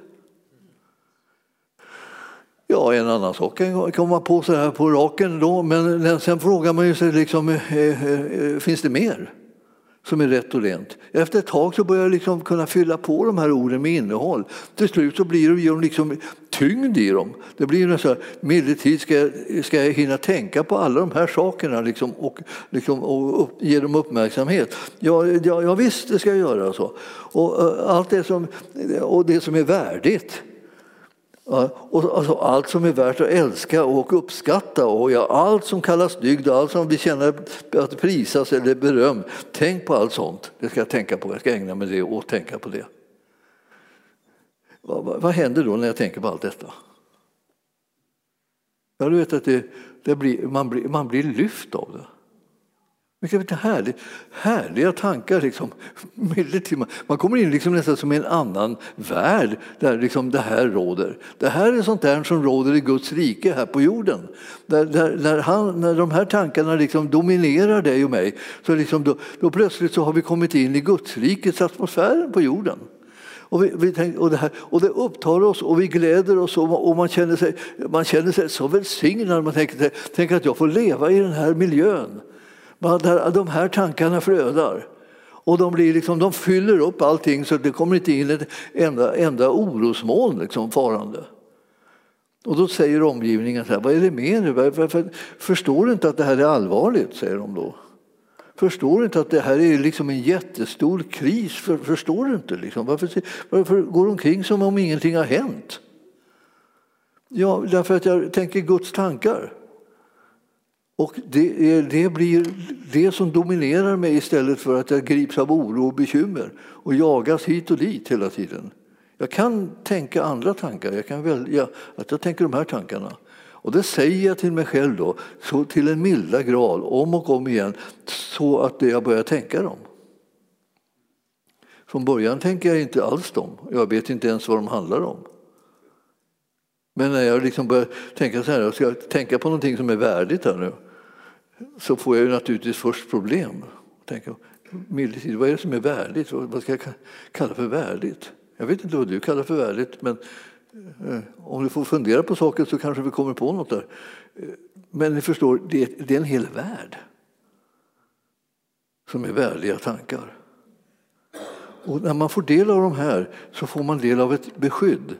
Ja, en annan sak kan komma på så här på raken då, men sen frågar man ju sig liksom, eh, eh, eh, finns det mer? Som är rätt och rent. Efter ett tag så börjar jag liksom kunna fylla på de här orden med innehåll. Till slut så blir det liksom tyngd i dem. Det blir nästan, medeltid ska jag, ska jag hinna tänka på alla de här sakerna liksom, och, liksom, och upp, ge dem uppmärksamhet. Ja, ja, ja visst, det ska jag göra. Så. Och, allt det som, och det som är värdigt och alltså allt som är värt att älska och uppskatta och ja, allt som kallas dygd, allt som vi känner att prisas eller beröm. Tänk på allt sånt. Det ska jag tänka på. Jag ska ägna mig det och tänka på det. Vad, vad, vad händer då när jag tänker på allt detta? Ja, du vet att det, det blir, man, blir, man blir lyft av det. Vilka härlig, härliga tankar. Liksom. Man kommer in liksom nästan som i en annan värld där liksom det här råder. Det här är sånt där som råder i Guds rike här på jorden. Där, där, när, han, när de här tankarna liksom dominerar dig och mig så liksom då, då plötsligt så har vi kommit in i Guds rikets atmosfär på jorden. Och, vi, vi tänker, och, det här, och det upptar oss och vi gläder oss och, och man, känner sig, man känner sig så välsignad. Man tänker, tänker att jag får leva i den här miljön. Där de här tankarna flödar. Och de, blir liksom, de fyller upp allting så det kommer inte in ett enda, enda orosmoln liksom, farande. Och då säger omgivningen så här, vad är det med nu? Förstår du inte att det här är allvarligt? säger de då. Förstår du inte att det här är liksom en jättestor kris? Förstår du inte? Liksom? Varför, varför går du omkring som om ingenting har hänt? Ja, därför att jag tänker Guds tankar. Och det, det blir det som dominerar mig istället för att jag grips av oro och bekymmer och jagas hit och dit hela tiden. Jag kan tänka andra tankar, jag kan välja att jag tänker de här tankarna. Och det säger jag till mig själv då, så till en milda grad, om och om igen, så att jag börjar tänka dem. Från början tänker jag inte alls dem, jag vet inte ens vad de handlar om. Men när jag liksom börjar tänka så här, jag ska tänka på någonting som är värdigt här nu, så får jag ju naturligtvis först problem. Tänker, vad är det som är värdigt? Vad ska jag kalla för värdigt? Jag vet inte vad du kallar för värdigt, men eh, om du får fundera på saken så kanske vi kommer på något där. Men ni förstår, det är en hel värld som är värdiga tankar. Och när man får del av de här så får man del av ett beskydd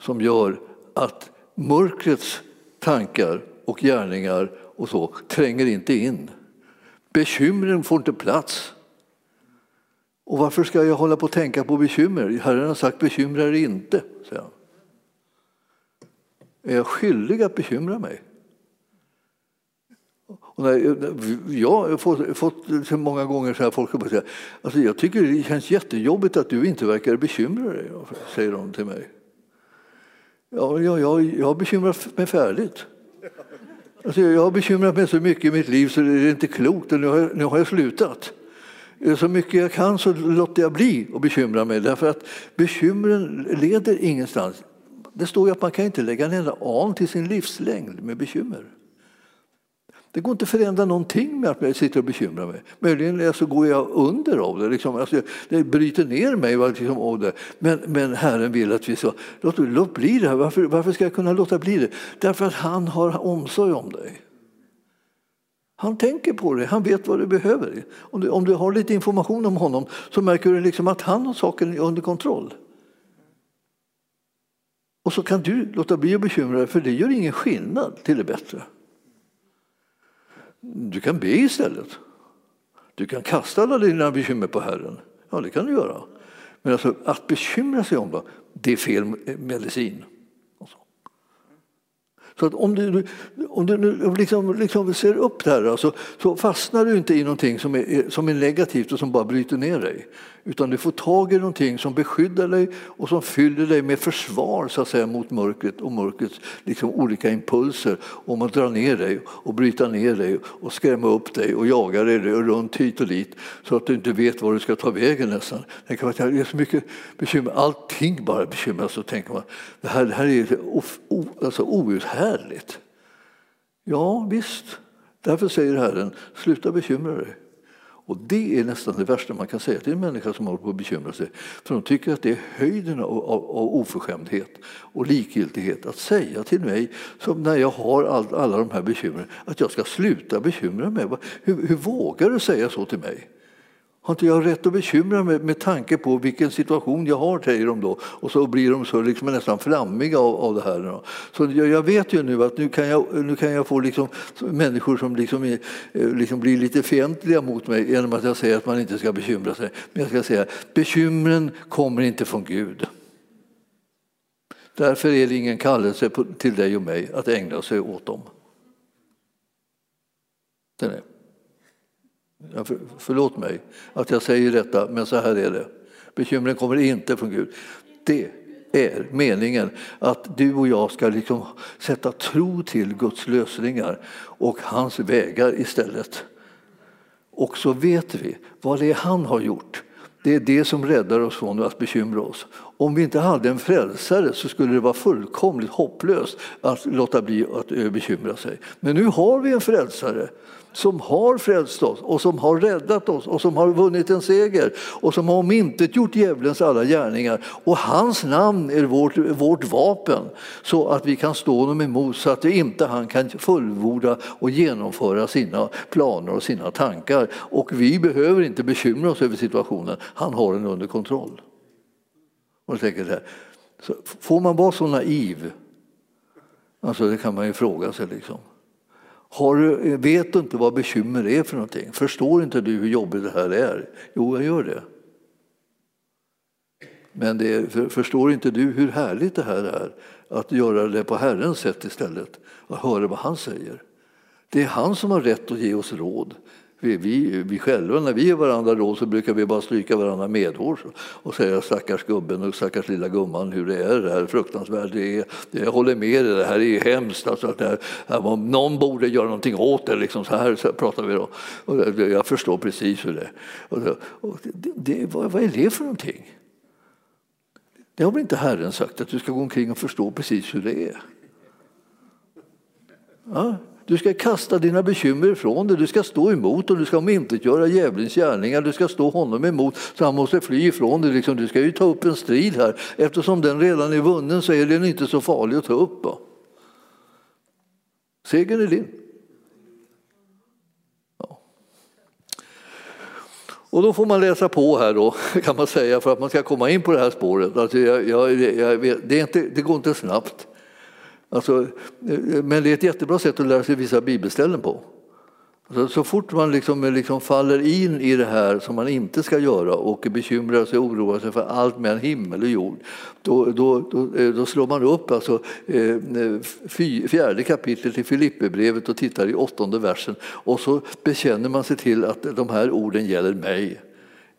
som gör att mörkrets tankar och gärningar och så tränger inte in. Bekymren får inte plats. Och varför ska jag hålla på att tänka på bekymmer? Herren har sagt bekymra er inte. Säger han. Är jag skyldig att bekymra mig? Och när jag har fått, fått många gånger så här folk säga alltså jag tycker det känns jättejobbigt att du inte verkar bekymra dig, säger de till mig. Ja, jag, jag, jag har bekymrat mig färdigt. Alltså jag har bekymrat mig så mycket i mitt liv så det är inte klokt och nu har jag, nu har jag slutat. Så mycket jag kan så låter jag bli att bekymra mig därför att bekymren leder ingenstans. Det står ju att man kan inte lägga en enda an till sin livslängd med bekymmer. Det går inte att förändra någonting med att jag sitter och bekymrar mig. Möjligen alltså, går jag under av det. Liksom. Alltså, det bryter ner mig liksom, av det. Men, men Herren vill att vi ska låt, låt bli det. Här. Varför, varför ska jag kunna låta bli det? Därför att han har omsorg om dig. Han tänker på dig, han vet vad du behöver. Om du, om du har lite information om honom så märker du liksom att han har saken under kontroll. Och så kan du låta bli att bekymra dig, för det gör ingen skillnad till det bättre. Du kan be istället. Du kan kasta alla dina bekymmer på Herren. Ja, det kan du göra. Men alltså, att bekymra sig om det, det är fel eh, medicin. Så att om du, om du liksom, liksom ser upp där alltså, så fastnar du inte i någonting som är, som är negativt och som bara bryter ner dig. Utan du får tag i någonting som beskyddar dig och som fyller dig med försvar så att säga, mot mörkret och mörkrets liksom, olika impulser om att dra ner dig och bryta ner dig och skrämma upp dig och jaga dig runt hit och dit så att du inte vet var du ska ta vägen nästan. Det kan vara, det är så mycket bekymmer, allting bara bekymrar så tänker man det här, det här är alltså, outhärdligt. Ja visst, därför säger Herren sluta bekymra dig. Och det är nästan det värsta man kan säga till en människa som håller på att bekymra sig. För de tycker att det är höjden av, av, av oförskämdhet och likgiltighet att säga till mig, som när jag har all, alla de här bekymren, att jag ska sluta bekymra mig. Hur, hur vågar du säga så till mig? Har inte jag rätt att bekymra mig med tanke på vilken situation jag har, säger de då. Och så blir de så liksom nästan flammiga av, av det här. Så jag, jag, vet ju nu att nu kan jag, nu kan jag få liksom, människor som liksom, är, eh, liksom blir lite fientliga mot mig genom att jag säger att man inte ska bekymra sig. Men jag ska säga bekymren kommer inte från Gud. Därför är det ingen kallelse till dig och mig att ägna sig åt dem. Den är. För, förlåt mig att jag säger detta, men så här är det. Bekymren kommer inte från Gud. Det är meningen att du och jag ska liksom sätta tro till Guds lösningar och hans vägar istället. Och så vet vi vad det är han har gjort. Det är det som räddar oss från att bekymra oss. Om vi inte hade en frälsare så skulle det vara fullkomligt hopplöst att låta bli att eh, bekymra sig. Men nu har vi en frälsare som har frälst oss och som har räddat oss och som har vunnit en seger och som har omintetgjort djävulens alla gärningar. Och hans namn är vårt, vårt vapen så att vi kan stå honom emot så att inte han kan fullborda och genomföra sina planer och sina tankar. Och vi behöver inte bekymra oss över situationen, han har den under kontroll. Och tänker här, så får man vara så naiv? Alltså det kan man ju fråga sig. Liksom. Har du, vet du inte vad bekymmer är för någonting? Förstår inte du hur jobbigt det här är? Jo, jag gör det. Men det för, förstår inte du hur härligt det här är att göra det på Herrens sätt istället och höra vad han säger? Det är han som har rätt att ge oss råd. Vi, vi, vi själva, när vi är varandra då, så brukar vi bara stryka varandra medhårs och säga stackars gubben och stackars lilla gumman hur det är, det här är fruktansvärt. Det är, det, jag håller med dig, det här är hemskt. Alltså att det här, här, någon borde göra någonting åt det, liksom, så här så pratar vi då. Och jag förstår precis hur det är. Och, och det, det, vad, vad är det för någonting? Det har väl inte Herren sagt, att du ska gå omkring och förstå precis hur det är? Ja, du ska kasta dina bekymmer ifrån dig, du ska stå emot och du ska omintetgöra djävulens gärningar, du ska stå honom emot så han måste fly ifrån dig. Liksom. Du ska ju ta upp en strid här. Eftersom den redan är vunnen så är den inte så farlig att ta upp. Segern är din. Ja. Och då får man läsa på här då, kan man säga, för att man ska komma in på det här spåret. Alltså jag, jag, jag vet, det, inte, det går inte snabbt. Alltså, eh, men det är ett jättebra sätt att lära sig vissa bibelställen på. Så, så fort man liksom, eh, liksom faller in i det här som man inte ska göra och bekymrar sig och oroar sig för allt mellan himmel och jord, då, då, då, eh, då slår man upp alltså, eh, fjärde kapitlet i Filipperbrevet och tittar i åttonde versen och så bekänner man sig till att de här orden gäller mig.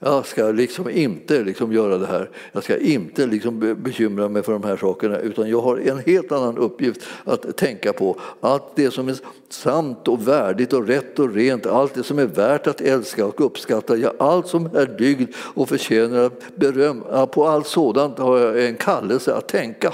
Jag ska liksom inte liksom göra det här. Jag ska inte liksom bekymra mig för de här sakerna utan jag har en helt annan uppgift att tänka på. Allt det som är sant och värdigt och rätt och rent, allt det som är värt att älska och uppskatta, ja, allt som är dygd och förtjänar beröm. På allt sådant har jag en kallelse att tänka.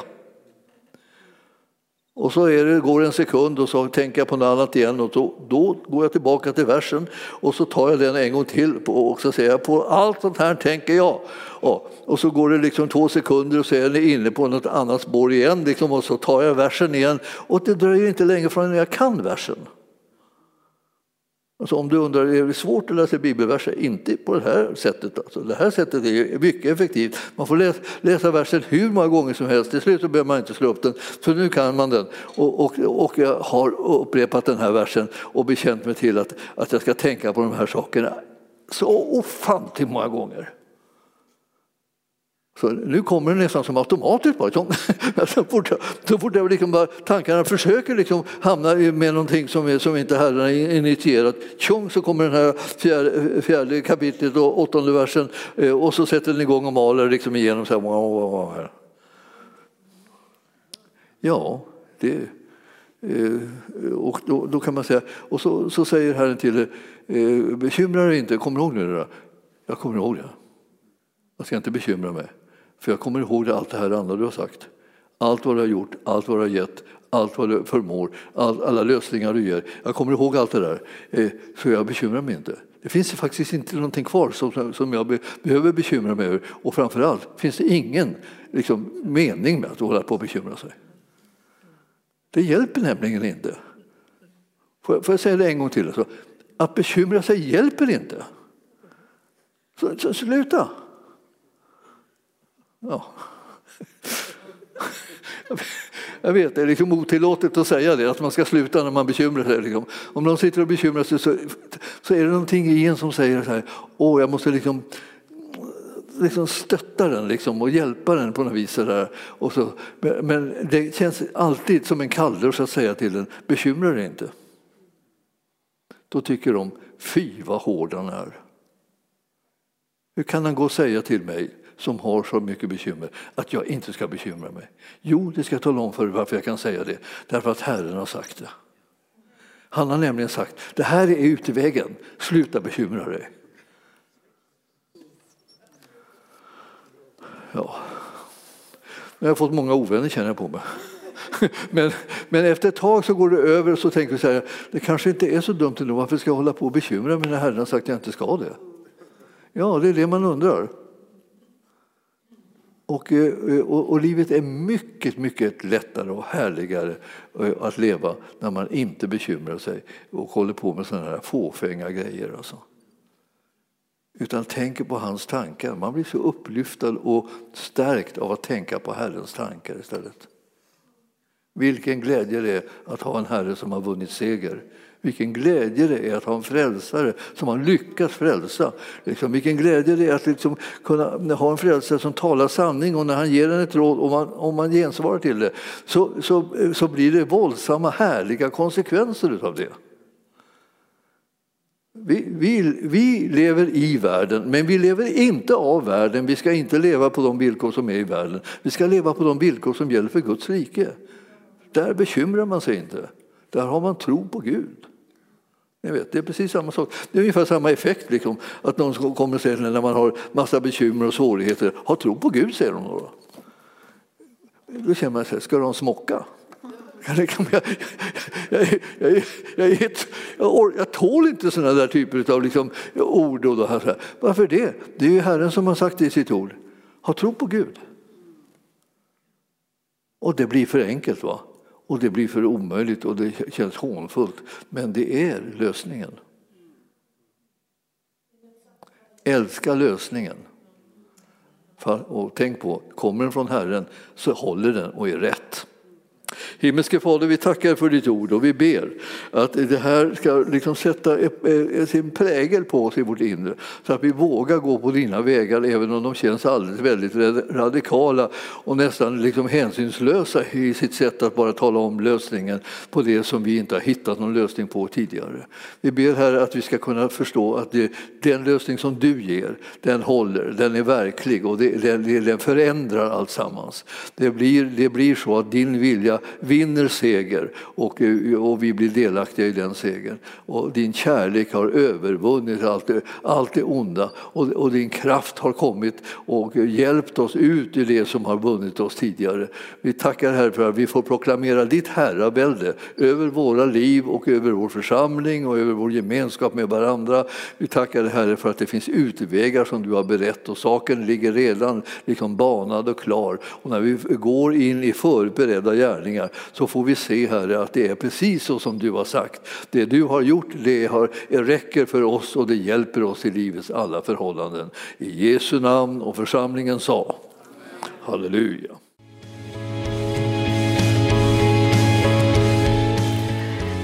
Och så är det, går en sekund och så tänker jag på något annat igen och då, då går jag tillbaka till versen och så tar jag den en gång till och så säger jag på allt sånt här tänker jag. Och, och så går det liksom två sekunder och så är jag inne på något annat spår igen liksom, och så tar jag versen igen och det dröjer inte länge förrän jag kan versen. Alltså om du undrar, är det svårt att läsa bibelverser? Inte på det här sättet. Alltså, det här sättet är mycket effektivt. Man får läsa, läsa versen hur många gånger som helst. Till slut behöver man inte slå upp den, för nu kan man den. Och, och, och jag har upprepat den här versen och bekänt mig till att, att jag ska tänka på de här sakerna så ofantligt många gånger. Så nu kommer det nästan som automatiskt. Bara. Liksom. Så fort, så fort jag liksom bara, tankarna försöker liksom hamna med någonting som, är, som inte Herren har initierat, tjong så kommer den här fjärde, fjärde kapitlet och åttonde versen eh, och så sätter den igång och maler liksom igenom. Så här. Ja, det, eh, och då, då, kan man säga, och så, så säger Herren till er, bekymra dig inte, kommer du ihåg nu? Jag kommer ihåg det. Jag ska inte bekymra mig. För jag kommer ihåg allt det här andra du har sagt. Allt vad du har gjort, allt vad du har gett, allt vad du förmår, all, alla lösningar du ger. Jag kommer ihåg allt det där, eh, så jag bekymrar mig inte. Det finns faktiskt inte någonting kvar som, som jag be, behöver bekymra mig över. Och framförallt finns det ingen liksom, mening med att hålla på och bekymra sig. Det hjälper nämligen inte. Får, får jag säga det en gång till? Alltså, att bekymra sig hjälper inte. Så, så sluta! Ja. Jag vet, det är liksom otillåtet att säga det, att man ska sluta när man bekymrar sig. Liksom. Om någon sitter och bekymrar sig så, så är det någonting i en som säger så här, åh, jag måste liksom, liksom stötta den liksom, och hjälpa den på något vis. där. Och så, men, men det känns alltid som en kalldusch att säga till den, bekymra dig inte. Då tycker de, fy vad hård han är. Hur kan han gå och säga till mig, som har så mycket bekymmer att jag inte ska bekymra mig? Jo, det ska jag tala om för varför jag kan säga det. Därför att Herren har sagt det. Han har nämligen sagt, det här är utvägen, sluta bekymra dig. Ja. Jag har fått många ovänner känner jag på mig. Men, men efter ett tag så går det över och så tänker vi så här, det kanske inte är så dumt ändå, varför ska jag hålla på och bekymra mig när Herren har sagt att jag inte ska det? Ja, det är det man undrar. Och, eh, eh, och, och, livet är mycket, mycket lättare och härligare eh, att leva när man inte bekymrar sig och håller på med sådana här fåfänga grejer. Alltså. Utan tänker på hans tankar. Man blir så upplyftad och stärkt av att tänka på Herrens tankar istället. Vilken glädje det är att ha en Herre som har vunnit seger vilken glädje det är att ha en frälsare som har lyckats frälsa. Liksom, vilken glädje det är att liksom kunna ha en frälsare som talar sanning och när han ger en ett råd, om man, om man gensvarar till det, så, så, så blir det våldsamma härliga konsekvenser av det. Vi, vi, vi, lever i världen, men vi lever inte av världen. Vi ska inte leva på de villkor som är i världen. Vi ska leva på de villkor som gäller för Guds rike. Där bekymrar man sig inte. Där har man tro på Gud. Ni vet, det är precis samma sak. Det är ungefär samma effekt. Liksom, att någon kommer och säger när man har massa bekymmer och svårigheter, ha tro på Gud, säger de då. Då känner man sig, ska de smocka? Jag, jag, jag, jag, tål inte sådana där typer av liksom ord. Och här. Varför det? Det är ju Herren som har sagt det i sitt ord. Ha tro på Gud. Och det blir för enkelt. va? Och det blir för omöjligt och det känns hånfullt. Men det är lösningen. Älska lösningen. Och tänk på, kommer den från Herren så håller den och är rätt. Himmelske Fader, vi tackar för ditt ord och vi ber att det här ska liksom sätta eh, eh, sin prägel på oss i vårt inre så att vi vågar gå på dina vägar även om de känns alldeles väldigt radikala och nästan liksom hänsynslösa i sitt sätt att bara tala om lösningen på det som vi inte har hittat någon lösning på tidigare. Vi ber här att vi ska kunna förstå att det, den lösning som du ger, den håller, den är verklig och det, den, den förändrar alltsammans. Det blir, det blir så att din vilja vinner seger och, och vi blir delaktiga i den segern. Och din kärlek har övervunnit allt det, allt det onda och, och din kraft har kommit och hjälpt oss ut i det som har vunnit oss tidigare. Vi tackar Herre för att vi får proklamera ditt herravälde över våra liv och över vår församling och över vår gemenskap med varandra. Vi tackar Herre för att det finns utvägar som du har berett och saken ligger redan liksom banad och klar. Och när vi går in i förberedda gärningar gärningar så får vi se, Herre, att det är precis så som du har sagt. Det du har gjort det har, räcker för oss och det hjälper oss i livets alla förhållanden. I Jesu namn och församlingen sa Halleluja.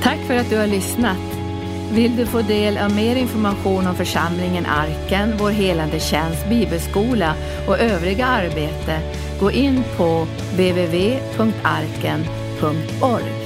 Tack för att du har lyssnat. Vill du få del av mer information om församlingen Arken, vår helande tjänst, bibelskola och övriga arbete, gå in på www.radioplay.org.